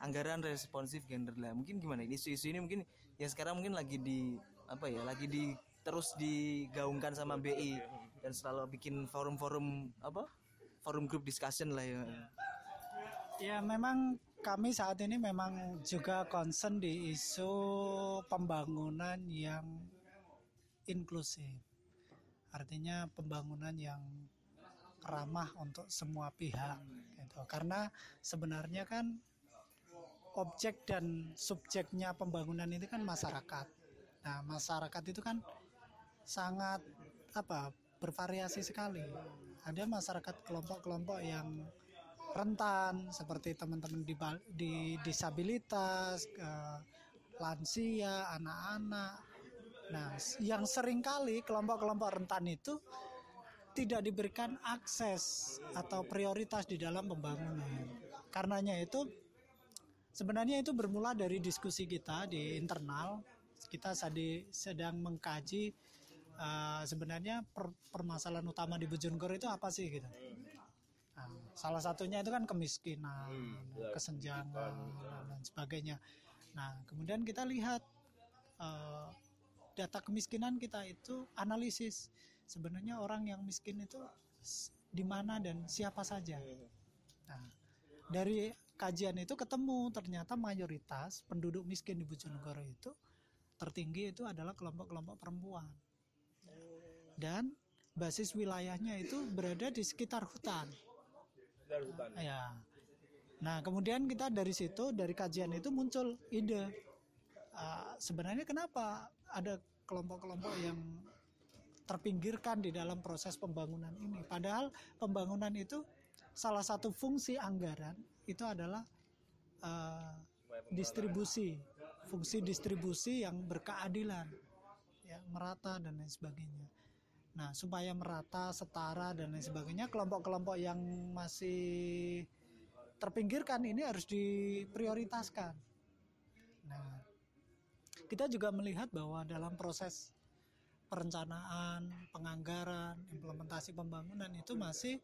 Speaker 1: anggaran. responsif gender lah. Mungkin gimana? Isu-isu ini mungkin yang sekarang mungkin lagi di apa ya lagi di terus digaungkan sama BI dan selalu bikin forum-forum apa forum group discussion lah ya
Speaker 3: Ya memang kami saat ini memang juga concern di isu pembangunan yang inklusif. Artinya pembangunan yang ramah untuk semua pihak gitu. Karena sebenarnya kan objek dan subjeknya pembangunan itu kan masyarakat. Nah, masyarakat itu kan sangat apa bervariasi sekali. Ada masyarakat kelompok-kelompok yang rentan seperti teman-teman di, di disabilitas, eh, lansia, anak-anak. Nah, yang sering kali kelompok-kelompok rentan itu tidak diberikan akses atau prioritas di dalam pembangunan. Karenanya itu sebenarnya itu bermula dari diskusi kita di internal. Kita sedang mengkaji uh, sebenarnya per, permasalahan utama di Bojonegoro itu apa sih gitu. Nah, salah satunya itu kan kemiskinan, hmm, ya, kesenjangan dan sebagainya. Nah, kemudian kita lihat uh, data kemiskinan kita itu analisis sebenarnya orang yang miskin itu di mana dan siapa saja. Nah, dari kajian itu ketemu ternyata mayoritas penduduk miskin di Bojonegoro itu tertinggi itu adalah kelompok-kelompok perempuan. Dan basis wilayahnya itu berada di sekitar hutan. hutan. Ya. Nah, kemudian kita dari situ dari kajian itu muncul ide uh, sebenarnya kenapa ada kelompok-kelompok yang terpinggirkan di dalam proses pembangunan ini. Padahal pembangunan itu salah satu fungsi anggaran itu adalah uh, distribusi, fungsi distribusi yang berkeadilan, ya merata dan lain sebagainya. Nah supaya merata, setara dan lain sebagainya, kelompok-kelompok yang masih terpinggirkan ini harus diprioritaskan. Nah kita juga melihat bahwa dalam proses perencanaan, penganggaran, implementasi pembangunan itu masih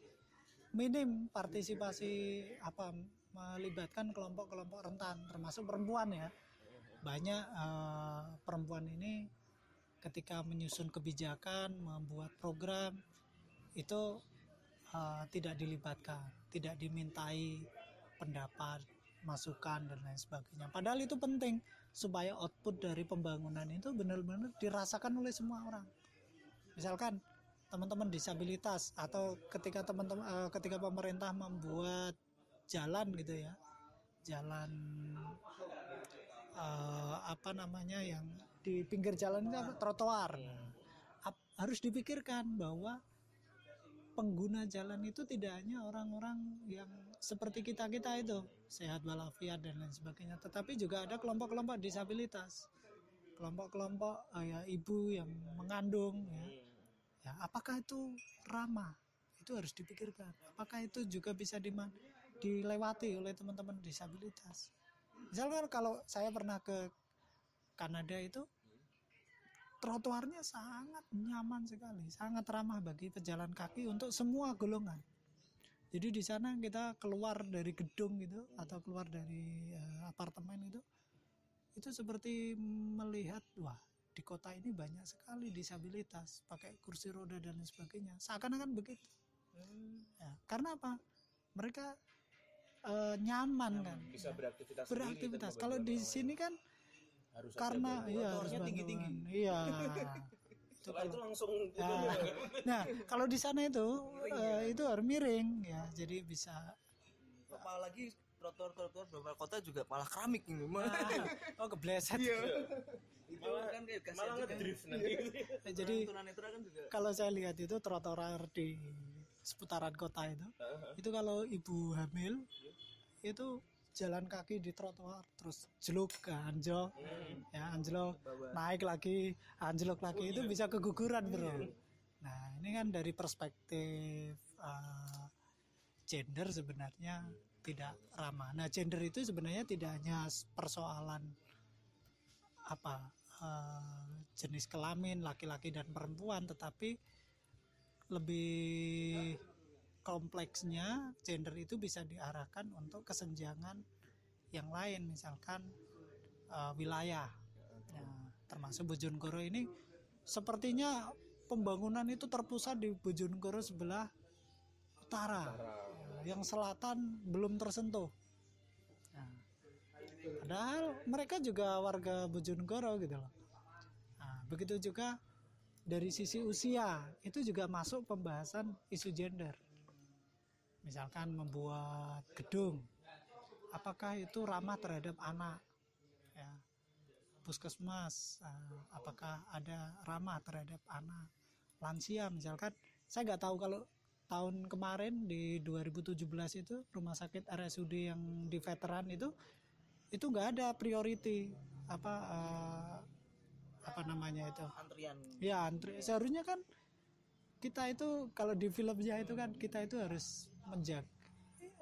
Speaker 3: minim partisipasi apa melibatkan kelompok-kelompok rentan termasuk perempuan ya. Banyak uh, perempuan ini ketika menyusun kebijakan, membuat program itu uh, tidak dilibatkan, tidak dimintai pendapat, masukan dan lain sebagainya. Padahal itu penting supaya output dari pembangunan itu benar-benar dirasakan oleh semua orang. Misalkan teman-teman disabilitas atau ketika teman-teman uh, ketika pemerintah membuat jalan gitu ya, jalan uh, apa namanya yang di pinggir jalan itu apa trotoar. Nah, harus dipikirkan bahwa pengguna jalan itu tidak hanya orang-orang yang seperti kita-kita itu. Sehat walafiat dan lain sebagainya. Tetapi juga ada kelompok-kelompok disabilitas. Kelompok-kelompok uh, ya ibu yang mengandung ya. Ya apakah itu ramah? Itu harus dipikirkan. Apakah itu juga bisa dilewati oleh teman-teman disabilitas? Misalkan kalau saya pernah ke Kanada itu trotoarnya sangat nyaman sekali, sangat ramah bagi pejalan kaki untuk semua golongan. Jadi di sana kita keluar dari gedung gitu atau keluar dari uh, apartemen itu, itu seperti melihat wah di kota ini banyak sekali disabilitas pakai kursi roda dan lain sebagainya. Seakan-akan begitu. Hmm. Ya, karena apa? Mereka uh, nyaman, nyaman kan.
Speaker 2: Bisa beraktivitas.
Speaker 3: Beraktivitas. Kalau di sini kan harus karena iya harus tinggi tinggi iya.
Speaker 2: Itu kalau, itu langsung
Speaker 3: nah, nah kalau di sana itu uh, itu harus miring ya. Jadi bisa.
Speaker 1: Apalagi trotoar-trotoar beberapa kota juga malah keramik ini
Speaker 3: mah oh kebleset.
Speaker 2: Iya. itu malah, kan kayak malah ngedrift nanti.
Speaker 3: Nah, jadi kan juga. kalau saya lihat itu trotoar di seputaran kota itu uh -huh. itu kalau ibu hamil itu jalan kaki di trotoar terus jeluk ke anjlok hmm. ya anjlok naik lagi anjlok lagi itu bisa keguguran bro iya. nah ini kan dari perspektif uh, gender sebenarnya tidak ramah nah gender itu sebenarnya tidak hanya persoalan apa uh, jenis kelamin laki-laki dan perempuan tetapi lebih kompleksnya gender itu bisa diarahkan untuk kesenjangan yang lain misalkan uh, wilayah. Ya, termasuk Bojonegoro ini sepertinya pembangunan itu terpusat di Bojonegoro sebelah utara. Ya, yang selatan belum tersentuh. Nah, padahal mereka juga warga Bojonegoro gitu loh. Nah, begitu juga dari sisi usia itu juga masuk pembahasan isu gender misalkan membuat gedung apakah itu ramah terhadap anak? Ya puskesmas uh, apakah ada ramah terhadap anak? Lansia misalkan saya nggak tahu kalau tahun kemarin di 2017 itu rumah sakit RSUD yang di veteran itu itu nggak ada priority apa eh, apa namanya itu?
Speaker 1: Antrian.
Speaker 3: ya antri seharusnya kan kita itu kalau di filmnya itu kan kita itu harus menjaga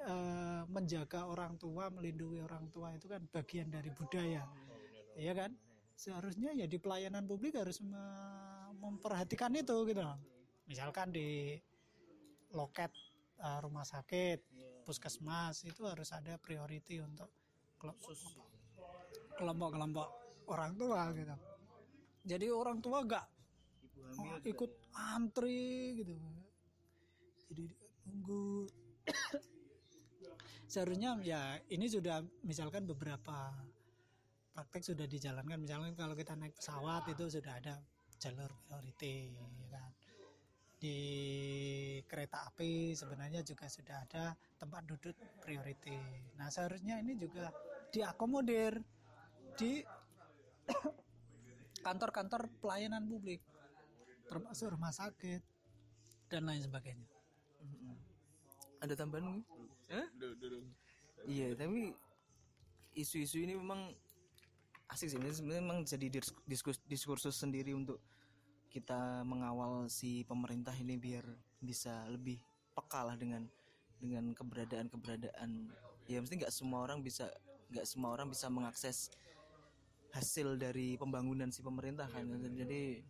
Speaker 3: eh, menjaga orang tua melindungi orang tua itu kan bagian dari budaya. Ya kan? Seharusnya ya di pelayanan publik harus me- memperhatikan itu gitu loh. misalkan di loket eh, rumah sakit puskesmas itu harus ada priority untuk kelompok kelompok-kelompok orang tua gitu. Jadi orang tua nggak oh, ikut antri gitu. Jadi nunggu. Seharusnya ya ini sudah misalkan beberapa praktek sudah dijalankan. Misalnya kalau kita naik pesawat itu sudah ada jalur priority ya kan? Di kereta api sebenarnya juga sudah ada tempat duduk priority. Nah seharusnya ini juga diakomodir di kantor-kantor pelayanan publik termasuk rumah sakit dan lain sebagainya
Speaker 1: Ada tambahan? Hah? Iya, tapi isu-isu ini memang asik sih. Ini Sebenarnya memang jadi dis- diskus, diskursus sendiri untuk kita mengawal si pemerintah ini biar bisa lebih peka lah dengan dengan keberadaan-keberadaan. Ya mesti nggak semua orang bisa nggak semua orang bisa mengakses hasil dari pembangunan si pemerintah kan. Jadi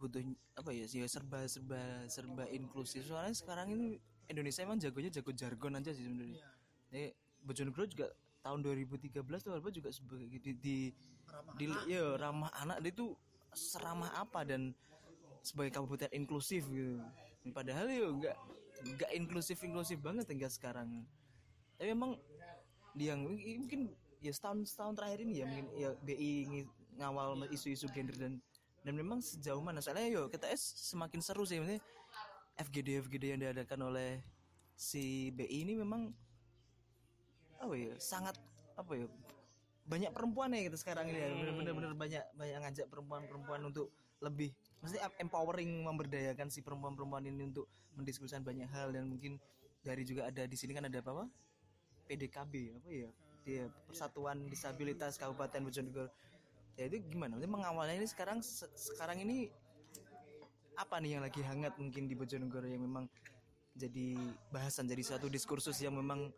Speaker 1: butuh apa ya sih serba serba serba inklusif soalnya sekarang ini Indonesia emang jagonya jago jargon aja sih sebenarnya. Jadi Bojonegoro juga tahun 2013 tuh apa juga sebagai di, di, di ya ramah anak dia itu seramah apa dan sebagai kabupaten inklusif gitu. Padahal ya enggak enggak inklusif inklusif banget hingga sekarang. Tapi emang dia yang mungkin ya setahun setahun terakhir ini ya mungkin ya BI ngawal isu-isu gender dan dan memang sejauh mana soalnya yo kita semakin seru sih maksudnya FGD FGD yang diadakan oleh si BI ini memang apa ya sangat apa ya banyak perempuan ya kita sekarang ini ya. Bener-bener bener banyak banyak ngajak perempuan-perempuan untuk lebih maksudnya empowering memberdayakan si perempuan-perempuan ini untuk mendiskusikan banyak hal dan mungkin dari juga ada di sini kan ada apa, apa? PDKB apa ya? Dia Persatuan Disabilitas Kabupaten Bojonegoro. Ya itu gimana? Maksudnya mengawalnya ini sekarang se- sekarang ini apa nih yang lagi hangat mungkin di Bojonegoro yang memang jadi bahasan jadi suatu diskursus yang memang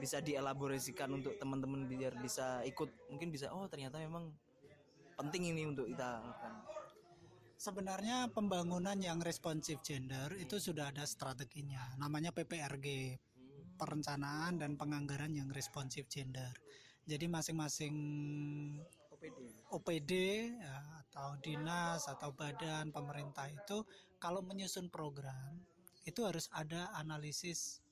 Speaker 1: bisa dielaborasikan untuk teman-teman biar bisa ikut? Mungkin bisa oh ternyata memang penting ini untuk kita lakukan.
Speaker 3: Sebenarnya pembangunan yang responsif gender itu sudah ada strateginya. Namanya PPRG perencanaan dan penganggaran yang responsif gender. Jadi masing-masing
Speaker 1: OPD
Speaker 3: OPD ya, atau dinas atau badan pemerintah itu kalau menyusun program itu harus ada analisis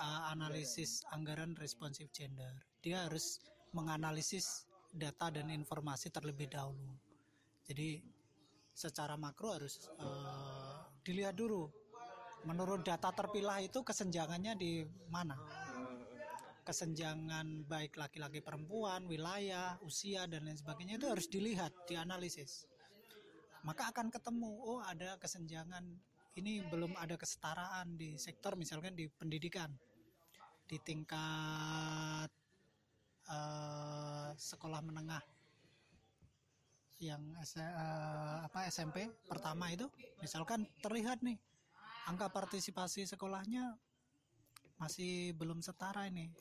Speaker 3: uh, analisis anggaran responsif gender. Dia harus menganalisis data dan informasi terlebih dahulu. Jadi secara makro harus uh, dilihat dulu menurut data terpilah itu kesenjangannya di mana kesenjangan baik laki-laki perempuan, wilayah, usia dan lain sebagainya itu harus dilihat, dianalisis. Maka akan ketemu, oh ada kesenjangan, ini belum ada kesetaraan di sektor misalkan di pendidikan, di tingkat eh, sekolah menengah. Yang S- eh, apa SMP pertama itu, misalkan terlihat nih angka partisipasi sekolahnya masih belum setara ini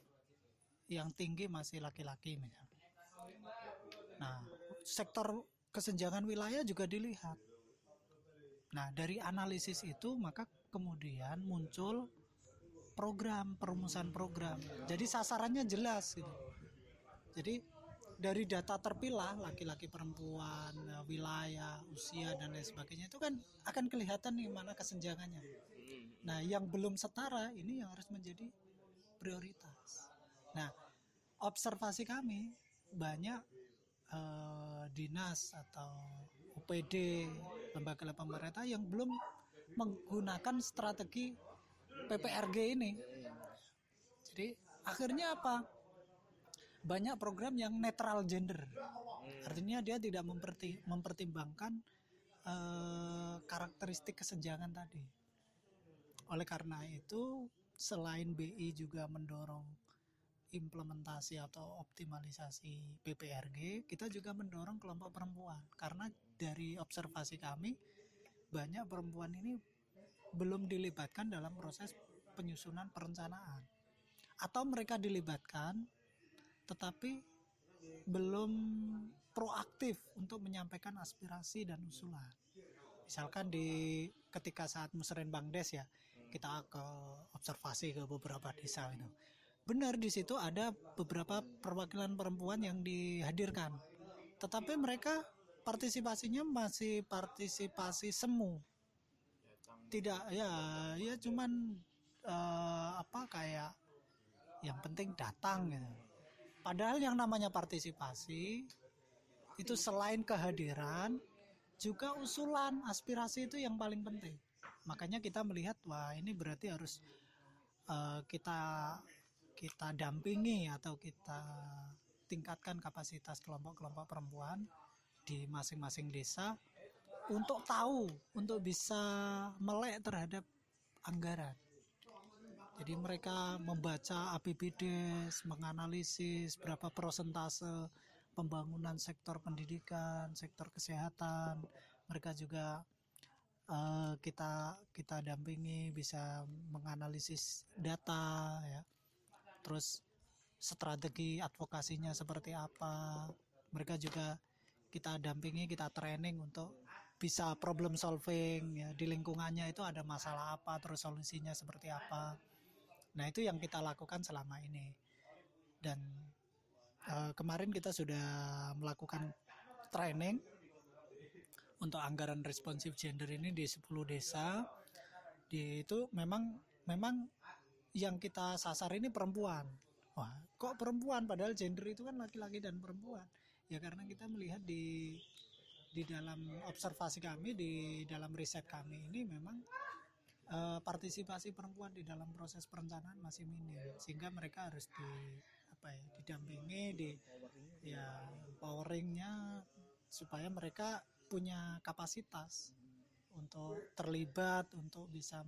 Speaker 3: yang tinggi masih laki-laki misalnya. Nah, sektor kesenjangan wilayah juga dilihat. Nah, dari analisis itu maka kemudian muncul program perumusan program. Jadi sasarannya jelas gitu. Jadi dari data terpilah laki-laki perempuan, wilayah, usia dan lain sebagainya itu kan akan kelihatan nih mana kesenjangannya. Nah, yang belum setara ini yang harus menjadi prioritas. Nah, observasi kami banyak eh, dinas atau UPD lembaga pemerintah yang belum menggunakan strategi PPRG ini. Jadi akhirnya apa? Banyak program yang netral gender. Artinya dia tidak memperti- mempertimbangkan eh, karakteristik kesenjangan tadi. Oleh karena itu, selain BI juga mendorong implementasi atau optimalisasi PPRG, kita juga mendorong kelompok perempuan karena dari observasi kami banyak perempuan ini belum dilibatkan dalam proses penyusunan perencanaan atau mereka dilibatkan tetapi belum proaktif untuk menyampaikan aspirasi dan usulan. Misalkan di ketika saat musren Bangdes ya, kita ke observasi ke beberapa desa itu. Benar di situ ada beberapa perwakilan perempuan yang dihadirkan. Tetapi mereka partisipasinya masih partisipasi semu. Tidak ya ya cuman eh, apa kayak yang penting datang gitu. Padahal yang namanya partisipasi itu selain kehadiran juga usulan aspirasi itu yang paling penting. Makanya kita melihat wah ini berarti harus eh, kita kita dampingi atau kita tingkatkan kapasitas kelompok-kelompok perempuan di masing-masing desa untuk tahu untuk bisa melek terhadap anggaran. Jadi mereka membaca APBD, menganalisis berapa persentase pembangunan sektor pendidikan, sektor kesehatan. Mereka juga eh, kita kita dampingi bisa menganalisis data ya. Terus strategi advokasinya seperti apa. Mereka juga kita dampingi, kita training untuk bisa problem solving ya di lingkungannya itu ada masalah apa terus solusinya seperti apa. Nah itu yang kita lakukan selama ini. Dan eh, kemarin kita sudah melakukan training untuk anggaran responsif gender ini di 10 desa. Di itu memang memang yang kita sasar ini perempuan. Wah kok perempuan? Padahal gender itu kan laki-laki dan perempuan. Ya karena kita melihat di di dalam observasi kami di dalam riset kami ini memang eh, partisipasi perempuan di dalam proses perencanaan masih minim. Sehingga mereka harus di apa ya didampingi di ya empoweringnya supaya mereka punya kapasitas untuk terlibat untuk bisa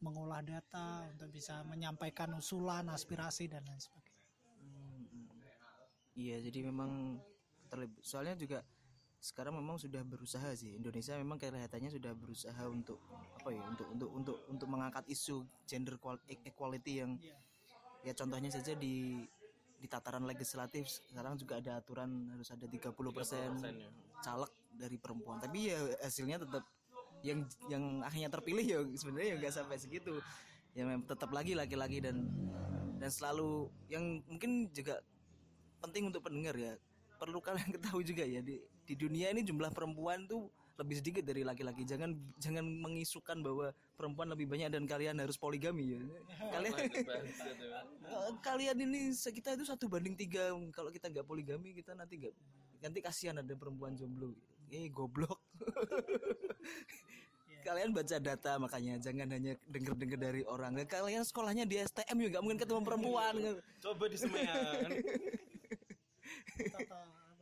Speaker 3: mengolah data untuk bisa menyampaikan usulan aspirasi dan lain sebagainya
Speaker 1: Iya, jadi memang terlibat. Soalnya juga sekarang memang sudah berusaha sih Indonesia memang kelihatannya sudah berusaha untuk apa ya untuk untuk untuk untuk mengangkat isu gender qual- equality yang ya contohnya saja di di tataran legislatif sekarang juga ada aturan harus ada 30%
Speaker 2: ya.
Speaker 1: caleg dari perempuan tapi ya hasilnya tetap yang yang akhirnya terpilih ya sebenarnya ya nggak sampai segitu. Ya memang tetap lagi laki-laki dan dan selalu yang mungkin juga penting untuk pendengar ya perlu kalian ketahui juga ya di di dunia ini jumlah perempuan tuh lebih sedikit dari laki-laki. Jangan jangan mengisukan bahwa perempuan lebih banyak dan kalian harus poligami ya. Kalian Eh, kalian ini se- kita itu satu banding tiga. Kalau kita nggak poligami kita nanti nggak nanti kasihan ada perempuan jomblo. Eh goblok kalian baca data makanya jangan hanya denger-denger dari orang. Kalian sekolahnya di STM juga nggak mungkin ketemu perempuan.
Speaker 2: Coba di Semean.
Speaker 3: tata apa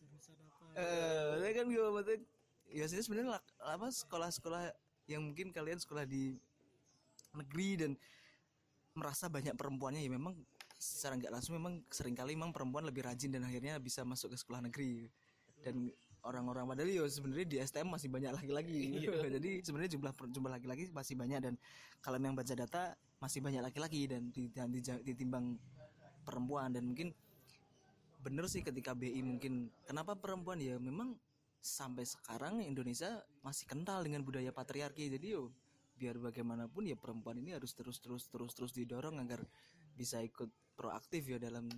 Speaker 3: jurusan apa
Speaker 1: Eh, saya kan gue maksudnya ya sebenarnya apa sekolah-sekolah yang mungkin kalian sekolah di negeri dan merasa banyak perempuannya ya memang secara nggak langsung memang sering kali memang perempuan lebih rajin dan akhirnya bisa masuk ke sekolah negeri. Dan orang-orang padahal ya sebenarnya di STM masih banyak laki-laki. Jadi sebenarnya jumlah jumlah laki-laki masih banyak dan kalau memang baca data masih banyak laki-laki dan ditimbang perempuan dan mungkin bener sih ketika BI mungkin kenapa perempuan ya memang sampai sekarang Indonesia masih kental dengan budaya patriarki. Jadi yo biar bagaimanapun ya perempuan ini harus terus terus terus terus didorong agar bisa ikut proaktif ya dalam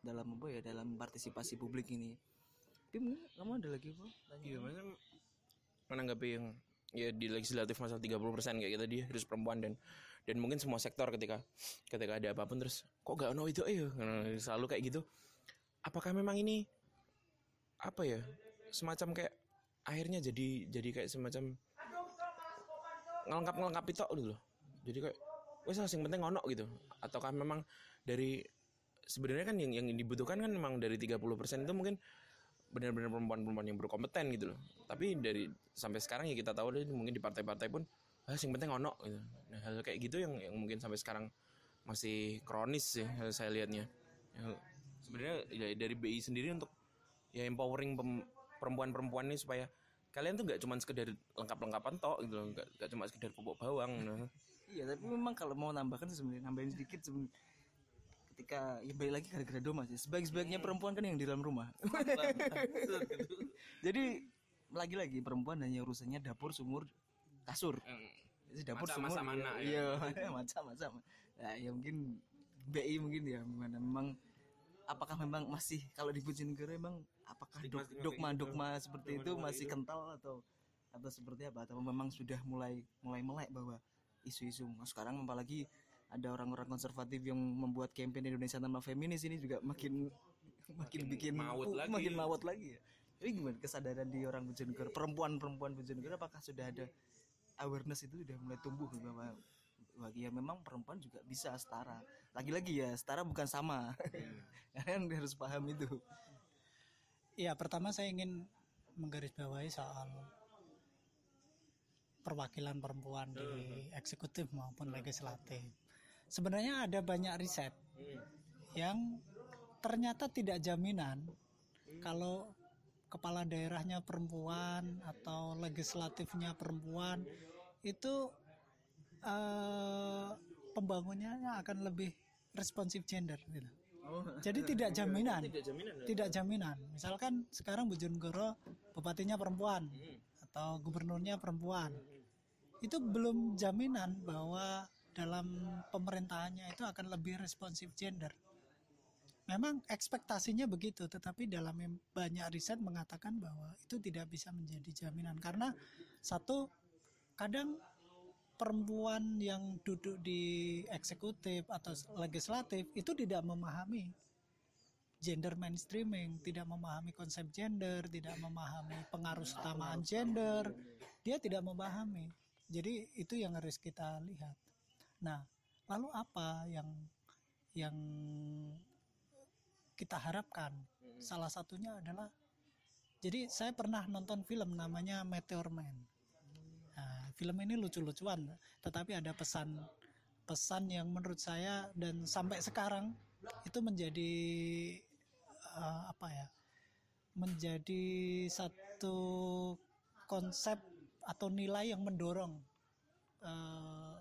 Speaker 1: dalam apa ya dalam partisipasi publik ini Mungkin kamu ada lagi apa?
Speaker 2: Iya, macam menanggapi yang ya di legislatif masalah 30% kayak gitu dia harus perempuan dan dan mungkin semua sektor ketika ketika ada apa pun terus kok gak ono itu? Ayo selalu kayak gitu. Apakah memang ini apa ya semacam kayak akhirnya jadi jadi kayak semacam ngelengkap ngelengkap itu loh. Jadi kayak wes yang penting ono gitu. Ataukah memang dari sebenarnya kan yang yang dibutuhkan kan memang dari 30% itu mungkin benar-benar perempuan-perempuan yang berkompeten gitu loh. Tapi dari sampai sekarang ya kita tahu deh mungkin di partai-partai pun ah yang penting ono gitu. Nah hal kayak gitu yang yang mungkin sampai sekarang masih kronis sih kalau saya lihatnya Ya, sebenarnya ya dari BI sendiri untuk ya empowering perempuan-perempuan ini supaya kalian tuh nggak cuma sekedar lengkap-lengkapan tok gitu loh nggak cuma sekedar pupuk bawang nah.
Speaker 1: Iya, tapi memang kalau mau nambahkan sebenarnya nambahin sedikit sebenarnya ketika ya balik lagi gara-gara doma sih. Sebaik-sebaiknya perempuan kan yang di dalam rumah. Jadi lagi-lagi perempuan hanya urusannya dapur, sumur, kasur. Jadi dapur, sumur.
Speaker 2: mana,
Speaker 1: Iya, macam macam. Nah, ya mungkin BI mungkin ya gimana memang apakah memang masih kalau di Bojonegoro emang apakah dok-
Speaker 2: Stigma-stigma kayak
Speaker 1: dogma-dogma seperti itu masih
Speaker 2: gitu.
Speaker 1: kental atau atau seperti apa atau memang sudah mulai mulai melek bahwa isu-isu nah, sekarang apalagi ada orang-orang konservatif yang membuat campaign Indonesia tanpa feminis ini juga makin makin, bikin
Speaker 2: maut
Speaker 1: uh,
Speaker 2: lagi.
Speaker 1: makin maut lagi ya. Jadi gimana kesadaran di orang Bojonegoro, perempuan-perempuan Bojonegoro apakah sudah ada awareness itu sudah mulai tumbuh bahwa bahwa ya memang perempuan juga bisa setara. Lagi-lagi ya setara bukan sama. Kalian harus paham itu.
Speaker 3: Iya, pertama saya ingin menggarisbawahi soal perwakilan perempuan di eksekutif maupun legislatif. Sebenarnya ada banyak riset yang ternyata tidak jaminan kalau kepala daerahnya perempuan atau legislatifnya perempuan itu eh, pembangunannya akan lebih responsif gender gitu. Jadi tidak jaminan
Speaker 2: tidak jaminan ya?
Speaker 3: tidak jaminan. Misalkan sekarang Bojonegoro bupatinya perempuan atau gubernurnya perempuan. Itu belum jaminan bahwa dalam pemerintahannya itu akan lebih responsif gender. Memang ekspektasinya begitu, tetapi dalam banyak riset mengatakan bahwa itu tidak bisa menjadi jaminan karena satu kadang perempuan yang duduk di eksekutif atau legislatif itu tidak memahami gender mainstreaming, tidak memahami konsep gender, tidak memahami pengaruh utamaan gender, dia tidak memahami. Jadi itu yang harus kita lihat. Nah, lalu apa yang yang kita harapkan? Salah satunya adalah jadi saya pernah nonton film namanya Meteor Man. Nah, film ini lucu-lucuan, tetapi ada pesan pesan yang menurut saya dan sampai sekarang itu menjadi eh, apa ya? Menjadi satu konsep atau nilai yang mendorong eh,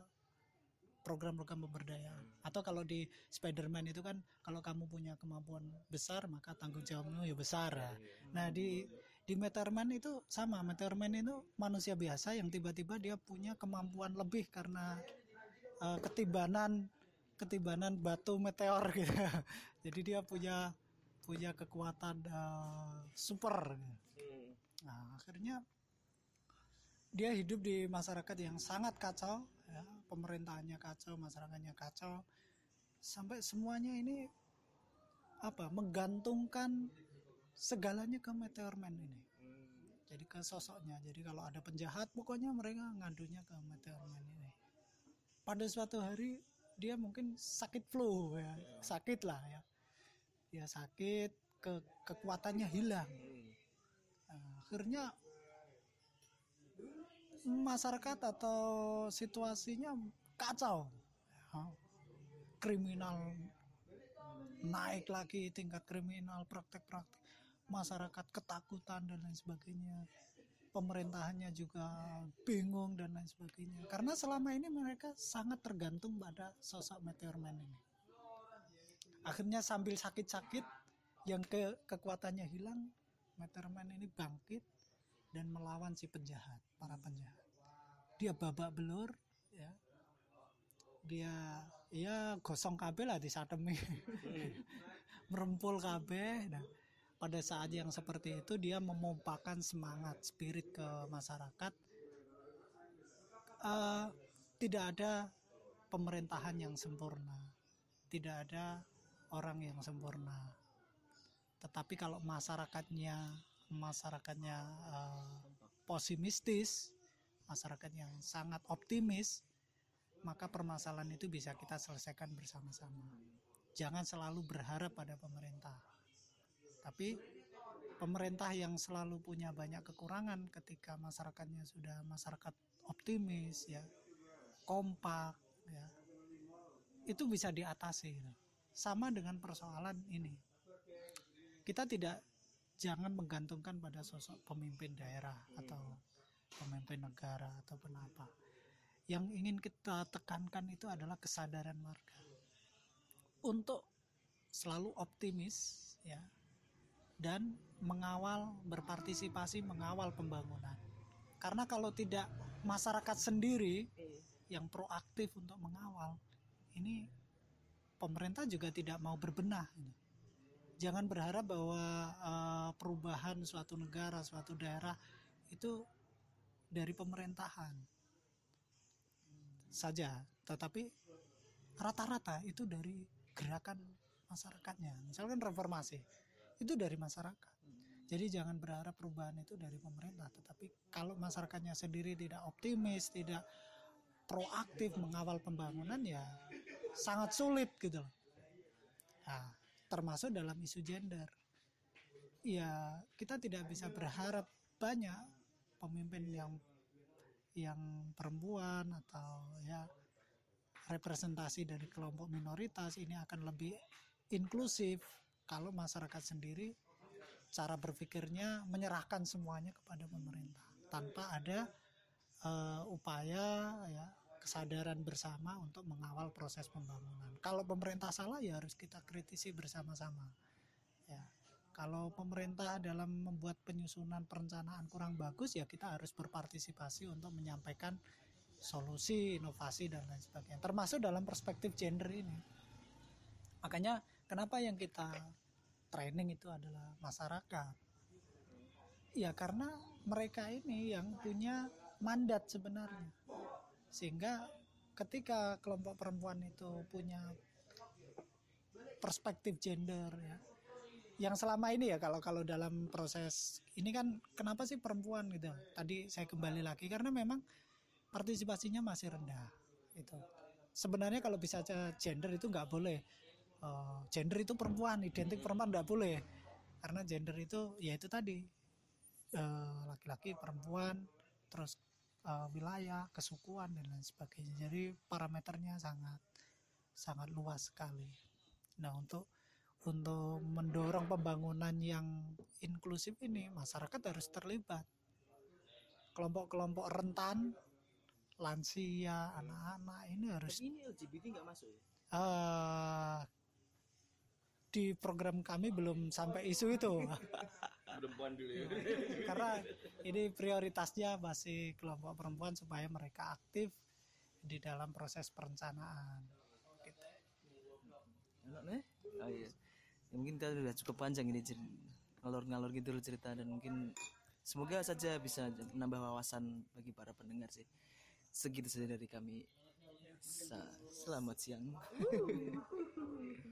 Speaker 3: program-program pemberdayaan. Atau kalau di Spider-Man itu kan kalau kamu punya kemampuan besar maka tanggung jawabmu ya besar. Nah, di di Meteorman itu sama. Meteorman itu manusia biasa yang tiba-tiba dia punya kemampuan lebih karena eh, ketibanan ketibanan batu meteor gitu. Jadi dia punya punya kekuatan eh, super. Nah, akhirnya dia hidup di masyarakat yang sangat kacau, ya, pemerintahannya kacau, masyarakatnya kacau, sampai semuanya ini apa menggantungkan segalanya ke Meteor Man ini. Jadi ke sosoknya. Jadi kalau ada penjahat, pokoknya mereka ngadunya ke Meteor Man ini. Pada suatu hari dia mungkin sakit flu ya, sakit lah ya. Dia sakit, ke kekuatannya hilang. Akhirnya masyarakat atau situasinya kacau. Ya. kriminal naik lagi tingkat kriminal praktek-praktek. Masyarakat ketakutan dan lain sebagainya. Pemerintahannya juga bingung dan lain sebagainya. Karena selama ini mereka sangat tergantung pada sosok Meteor Man ini. Akhirnya sambil sakit-sakit yang ke kekuatannya hilang Meteor Man ini bangkit dan melawan si penjahat, para penjahat. Dia babak belur, ya. Dia ya gosong kabel lah disatemi. Merempul kabel. Nah, pada saat yang seperti itu dia memompakan semangat spirit ke masyarakat. Eh, tidak ada pemerintahan yang sempurna. Tidak ada orang yang sempurna. Tetapi kalau masyarakatnya masyarakatnya eh, pesimistis, masyarakat yang sangat optimis, maka permasalahan itu bisa kita selesaikan bersama-sama. Jangan selalu berharap pada pemerintah, tapi pemerintah yang selalu punya banyak kekurangan ketika masyarakatnya sudah masyarakat optimis ya kompak ya itu bisa diatasi. Sama dengan persoalan ini. Kita tidak jangan menggantungkan pada sosok pemimpin daerah atau pemimpin negara ataupun apa. Yang ingin kita tekankan itu adalah kesadaran warga. Untuk selalu optimis ya dan mengawal berpartisipasi mengawal pembangunan. Karena kalau tidak masyarakat sendiri yang proaktif untuk mengawal ini pemerintah juga tidak mau berbenah jangan berharap bahwa uh, perubahan suatu negara suatu daerah itu dari pemerintahan. Saja tetapi rata-rata itu dari gerakan masyarakatnya. Misalkan reformasi itu dari masyarakat. Jadi jangan berharap perubahan itu dari pemerintah tetapi kalau masyarakatnya sendiri tidak optimis tidak proaktif mengawal pembangunan ya sangat sulit gitu loh. Nah, termasuk dalam isu gender. Ya kita tidak bisa berharap banyak pemimpin yang yang perempuan atau ya representasi dari kelompok minoritas ini akan lebih inklusif kalau masyarakat sendiri cara berpikirnya menyerahkan semuanya kepada pemerintah tanpa ada uh, upaya ya kesadaran bersama untuk mengawal proses pembangunan. Kalau pemerintah salah ya harus kita kritisi bersama-sama. Ya. Kalau pemerintah dalam membuat penyusunan perencanaan kurang bagus ya kita harus berpartisipasi untuk menyampaikan solusi, inovasi dan lain sebagainya. Termasuk dalam perspektif gender ini. Makanya kenapa yang kita training itu adalah masyarakat. Ya karena mereka ini yang punya mandat sebenarnya. Sehingga ketika kelompok perempuan itu punya perspektif gender ya yang selama ini ya kalau kalau dalam proses ini kan kenapa sih perempuan gitu? Tadi saya kembali lagi karena memang partisipasinya masih rendah itu sebenarnya kalau bisa gender itu nggak boleh. Uh, gender itu perempuan identik perempuan nggak boleh. Karena gender itu ya itu tadi eh, laki-laki uh, perempuan terus uh, wilayah kesukuan dan lain sebagainya jadi parameternya sangat sangat luas sekali nah untuk untuk mendorong pembangunan yang inklusif ini masyarakat harus terlibat kelompok-kelompok rentan lansia, anak-anak ini harus.
Speaker 1: Tapi ini LGBT nggak masuk ya?
Speaker 3: Uh, di program kami belum sampai isu itu.
Speaker 2: perempuan dulu ya.
Speaker 3: Karena ini prioritasnya masih kelompok perempuan supaya mereka aktif di dalam proses perencanaan. Gitu.
Speaker 1: Enak nih? Oh iya. Ya, mungkin kita sudah cukup panjang ini ngalor-ngalor gitu loh cerita dan mungkin semoga saja bisa menambah wawasan bagi para pendengar sih segitu saja dari kami. Selamat siang.